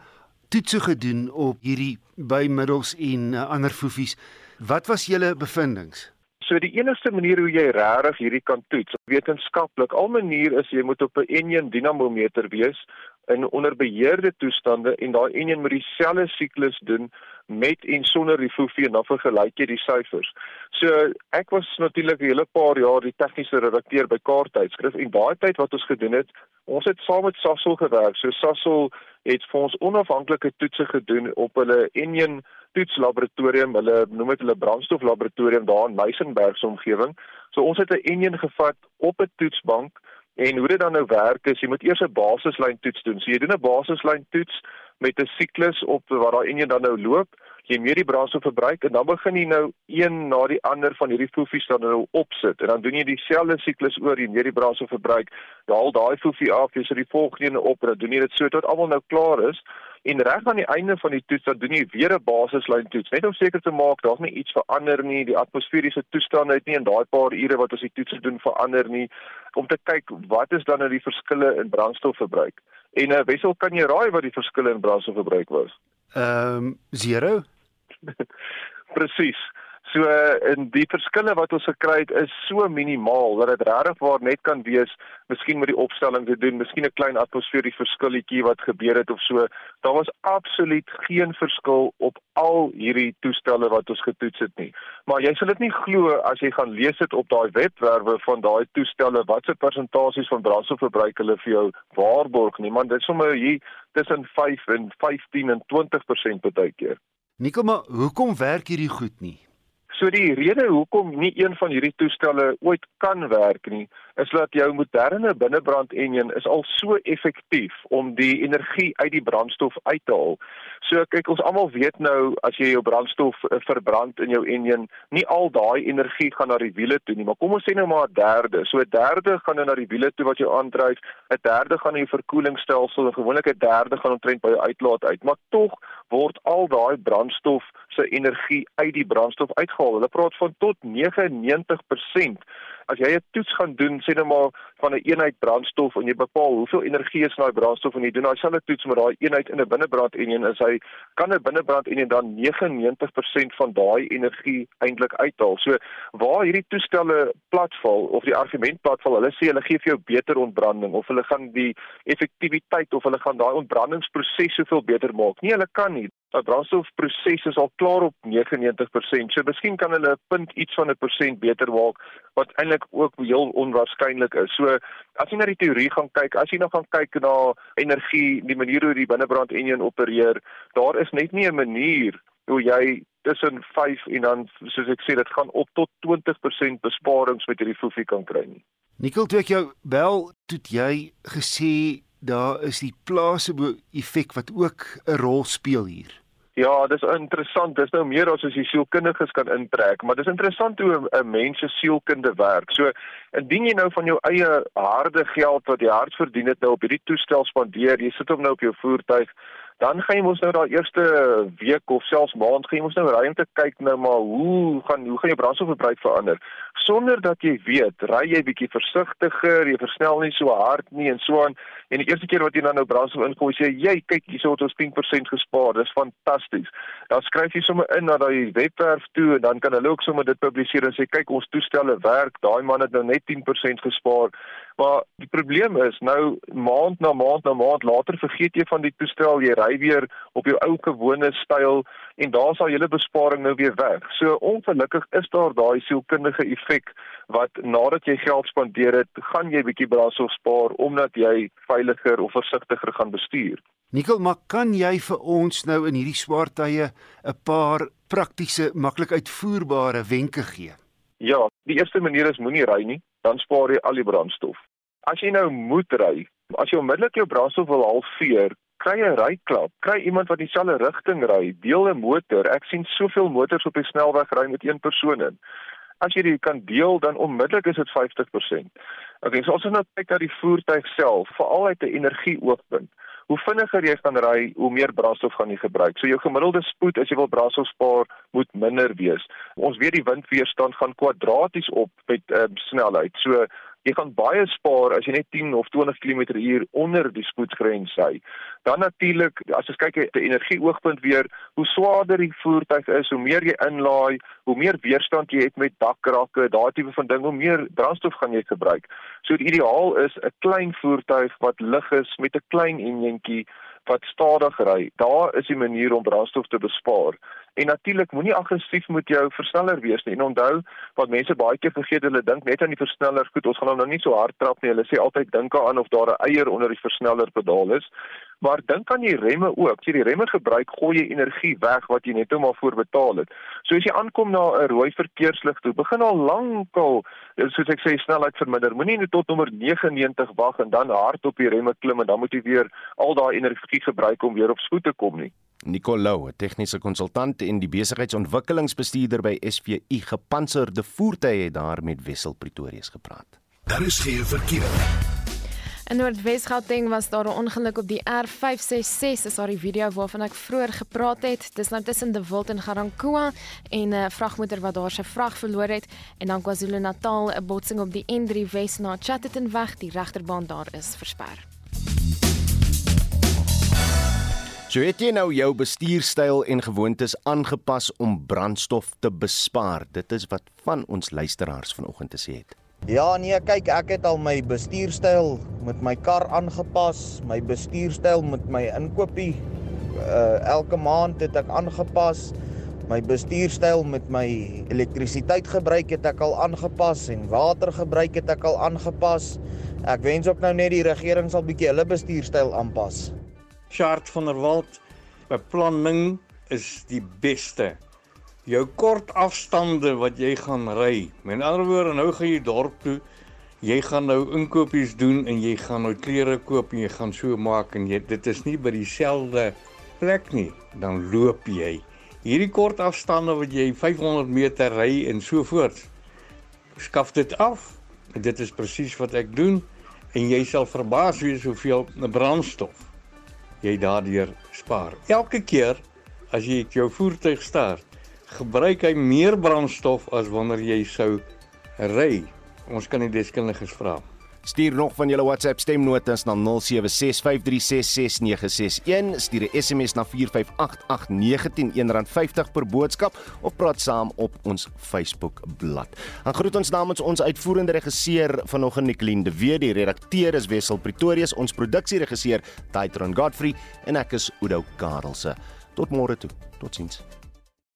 toetse gedoen op hierdie bymiddels en uh, ander foefies. Wat was julle bevindinge? So die enigste manier hoe jy regtig hierdie kan toets, wetenskaplik, al manier is jy moet op 'n enjin dinamometer wees in onder beheerde toestande en daai enjin moet dieselfde siklus doen met en sonder die fofie en dan vergelyk jy die syfers. So ek was natuurlik 'n hele paar jaar die tegniese redakteur by Kaarttydskrif en daai tyd wat ons gedoen het, ons het saam met Sasol gewerk. So Sasol het vir ons onafhanklike toetse gedoen op hulle enjin toetslaboratorium, hulle noem dit hulle brandstoflaboratorium daar in Meisenberg se omgewing. So ons het 'n enjin gevat op 'n toetsbank En hoe dit dan nou werk is jy moet eers 'n basislyn toets doen. So jy doen 'n basislyn toets met 'n siklus op waar daai enjin dan nou loop. Jy meet die brandstofverbruik en dan begin jy nou een na die ander van hierdie fofies dan nou opsit. En dan doen jy dieselfde siklus oor jy meet die brandstofverbruik. Haal daai fofie af, jy sit die volgende op en dan doen jy dit so tot almal nou klaar is. En reg aan die einde van die toets dan doen jy weer 'n basislyn toets, net om seker te maak daar's nie iets verander nie, die atmosferiese toestande het nie in daai paar ure wat ons die toets doen verander nie, om te kyk wat is dan nou die verskille in brandstofverbruik. En uh, Wessel, kan jy raai wat die verskille in brandstofverbruik was? Ehm um, 0. Presies. So in die verskille wat ons gekry het is so minimaal dat dit regtig waar net kan wees, miskien met die opstelling te doen, miskien 'n klein atmosferiese verskilletjie wat gebeur het of so. Daar was absoluut geen verskil op al hierdie toestelle wat ons getoets het nie. Maar jy sal dit nie glo as jy gaan lees dit op daai webwerwe van daai toestelle watse persentasies van brandstofverbruik hulle vir jou waarborg nie, man, dit is sommer hier tussen 5 en 15 en 20% baie keer. Nikkel, maar hoekom werk hierdie goed nie? So die rede hoekom nie een van hierdie toestelle ooit kan werk nie, is dat jou moderne binnebrand enjin is al so effektief om die energie uit die brandstof uit te haal. So kyk ons almal weet nou as jy jou brandstof uh, verbrand in jou enjin, nie al daai energie gaan na die wiele toe nie, maar kom ons sê nou maar 'n derde. So 'n derde gaan nou na die wiele toe wat jy aandryf, 'n derde gaan na jou verkoelingsstelsel en gewoonlik 'n derde gaan omtrent by jou uitlaat uit, maar tog word al daai brandstof se energie uit die brandstof uitgehaal. Hulle praat van tot 99% as jy 'n toets gaan doen, sê nou maar van 'n een eenheid brandstof en jy bepaal hoeveel energie is in daai brandstof en jy doen daai selfde toets met daai eenheid in 'n binnebrand en een is hy kan 'n binnebrand en dan 99% van daai energie eintlik uithaal. So waar hierdie toestelle platval of die argument platval, hulle sê hulle gee vir jou beter ontbranding of hulle gaan die effektiwiteit of hulle gaan daai ontbrandingsproses soveel beter maak. Nee, hulle kan nie dat brandstofproses is al klaar op 99%. So miskien kan hulle 'n punt iets van 'n persent beter maak wat eintlik ook heel onwaarskynlik is. So as jy na die teorie gaan kyk, as jy nou gaan kyk na energie, die manier hoe die binnebrand enjin opereer, daar is net nie 'n manier hoe jy tussen 5 en dan soos ek sê dit gaan op tot 20% besparings met hierdie fofie kan kry nie. Nikkel, toe ek jou bel, toe jy gesê daar is die placebo effek wat ook 'n rol speel hier. Ja, dis interessant. Dis nou meer as as jy sielkundiges kan intrek, maar dis interessant hoe 'n mens se sielkunde werk. So, indien jy nou van jou eie harde geld wat jy hard verdien het nou op hierdie toestel spandeer, jy sit hom nou op jou voertuig, dan gaan jy mos nou daai eerste week of selfs maand gaan jy mos nou ry om te kyk nou maar hoe gaan hoe gaan jou brandstofverbruik verander sonder dat jy weet, ry jy bietjie versigtiger, jy versnel nie so hard nie en so aan En die eerste keer wat jy dan nou brandstof ingooi, sê jy, kyk, hier het ons 10% gespaar. Dis fantasties. Dan skryf jy sommer in na daai webwerf toe en dan kan hulle ook sommer dit publiseer en sê, kyk, ons toestelle werk. Daai man het nou net 10% gespaar. Maar die probleem is nou maand na maand na maand later vergeet jy van die toestel, jy ry weer op jou ou gewone styl en daar sal julle besparing nou weer weg. So ongelukkig is daar daai sielkundige effek wat nadat jy geld spandeer het, gaan jy bietjie brandstof spaar omdat jy veiliger of versigtiger gaan bestuur. Nikkel, maar kan jy vir ons nou in hierdie swaar tye 'n paar praktiese, maklik uitvoerbare wenke gee? Ja, die eerste manier is moenie ry nie, dan spaar jy al die brandstof. As jy nou moet ry, as jy onmiddellik jou brandstof wil halveer, kry 'n ryklap, kry iemand wat dieselfde rigting ry, deel 'n motor. Ek sien soveel motors op die snelweg ry met een persoon in. As jy dit kan deel, dan onmiddellik is dit 50%. Okay, so as ons nou kyk na die voertuig self, veral uit 'n energieoogpunt, hoe vinniger jy gaan ry, hoe meer brandstof gaan jy gebruik. So jou gemiddelde spoed as jy wil brandstof spaar, moet minder wees. Ons weet die windweerstand gaan kwadraties op met uh, snelheid. So jy gaan baie spaar as jy net 10 of 20 km/h onder die spoedgrens ry. Dan natuurlik, as jy kyk uit 'n energieoogpunt weer, hoe swaarder die voertuig is, hoe meer jy inlaai, hoe meer weerstand jy het met dakrakke, daai tipe van ding, hoe meer brandstof gaan jy gebruik. So die ideaal is 'n klein voertuig wat lig is met 'n klein enjintjie wat stadig ry. Daar is die manier om brandstof te bespaar. En natuurlik moenie aggressief met jou versneller wees nie. En onthou wat mense baie keer vergeet, hulle dink net aan die versneller. Goed, ons gaan hom nou nie so hard trap nie. Hulle sê altyd dink aan of daar 'n eier onder die versneller pedaal is. Maar dink aan die remme ook. As jy die remme gebruik, gooi jy energie weg wat jy net nou maar voor betaal het. So as jy aankom na 'n rooi verkeerslig toe, begin al lankal, soos ek sê, snelheid verminder. Moenie net tot nommer 99 wag en dan hard op die remme klim en dan moet jy weer al daai energie gebruik om weer op spoed te kom nie. Nicolou, 'n tegniese konsultant en die besigheidsontwikkelingsbestuurder by SVU Gepantserde Voertuie het daar met Wessel Pretorius gepraat. Daar is geen verkeer. In Noordwes-Gauteng was daar 'n ongeluk op die R566, is daar die video waarvan ek vroeër gepraat het. Dis nou tussen De Wild en Garankuwa en 'n vragmotor wat daar sy vrag verloor het en dan KwaZulu-Natal 'n botsing op die N3 Wes na Chatterton weg, die regterbaan daar is versper. So het jy nou jou bestuurstyl en gewoontes aangepas om brandstof te bespaar. Dit is wat van ons luisteraars vanoggend te sê het. Ja nee, kyk, ek het al my bestuurstyl met my kar aangepas, my bestuurstyl met my inkopie uh elke maand het ek aangepas. My bestuurstyl met my elektrisiteitsgebruik het ek al aangepas en watergebruik het ek al aangepas. Ek wens ook nou net die regering sal bietjie hulle bestuurstyl aanpas. Chart van der Walt, beplanning is die beste. Jou kort afstande wat jy gaan ry. Met ander woorde, nou gaan jy dorp toe. Jy gaan nou inkopies doen en jy gaan nou klere koop en jy gaan so maak en jy dit is nie by dieselfde plek nie. Dan loop jy. Hierdie kort afstande wat jy 500 meter ry en so voort. Skaf dit af. Dit is presies wat ek doen en jy sal verbaas wees hoeveel brandstof jy daardeur spaar. Elke keer as jy jou voertuig start, gebruik hy meer brandstof as wanneer jy sou ry. Ons kan die deskundiges vra. Stuur nog van julle WhatsApp stemnotas na 0765366961. Stuur 'n SMS na 4588910 R1.50 per boodskap of praat saam op ons Facebook bladsy. Dan groet ons namens ons uitvoerende regisseur vanoggend Nicoline de Wet, die redakteur is Wessel Pretorius, ons produksieregisseur Taitron Godfrey en ek is Udo Karelse. Tot môre toe. Totsiens.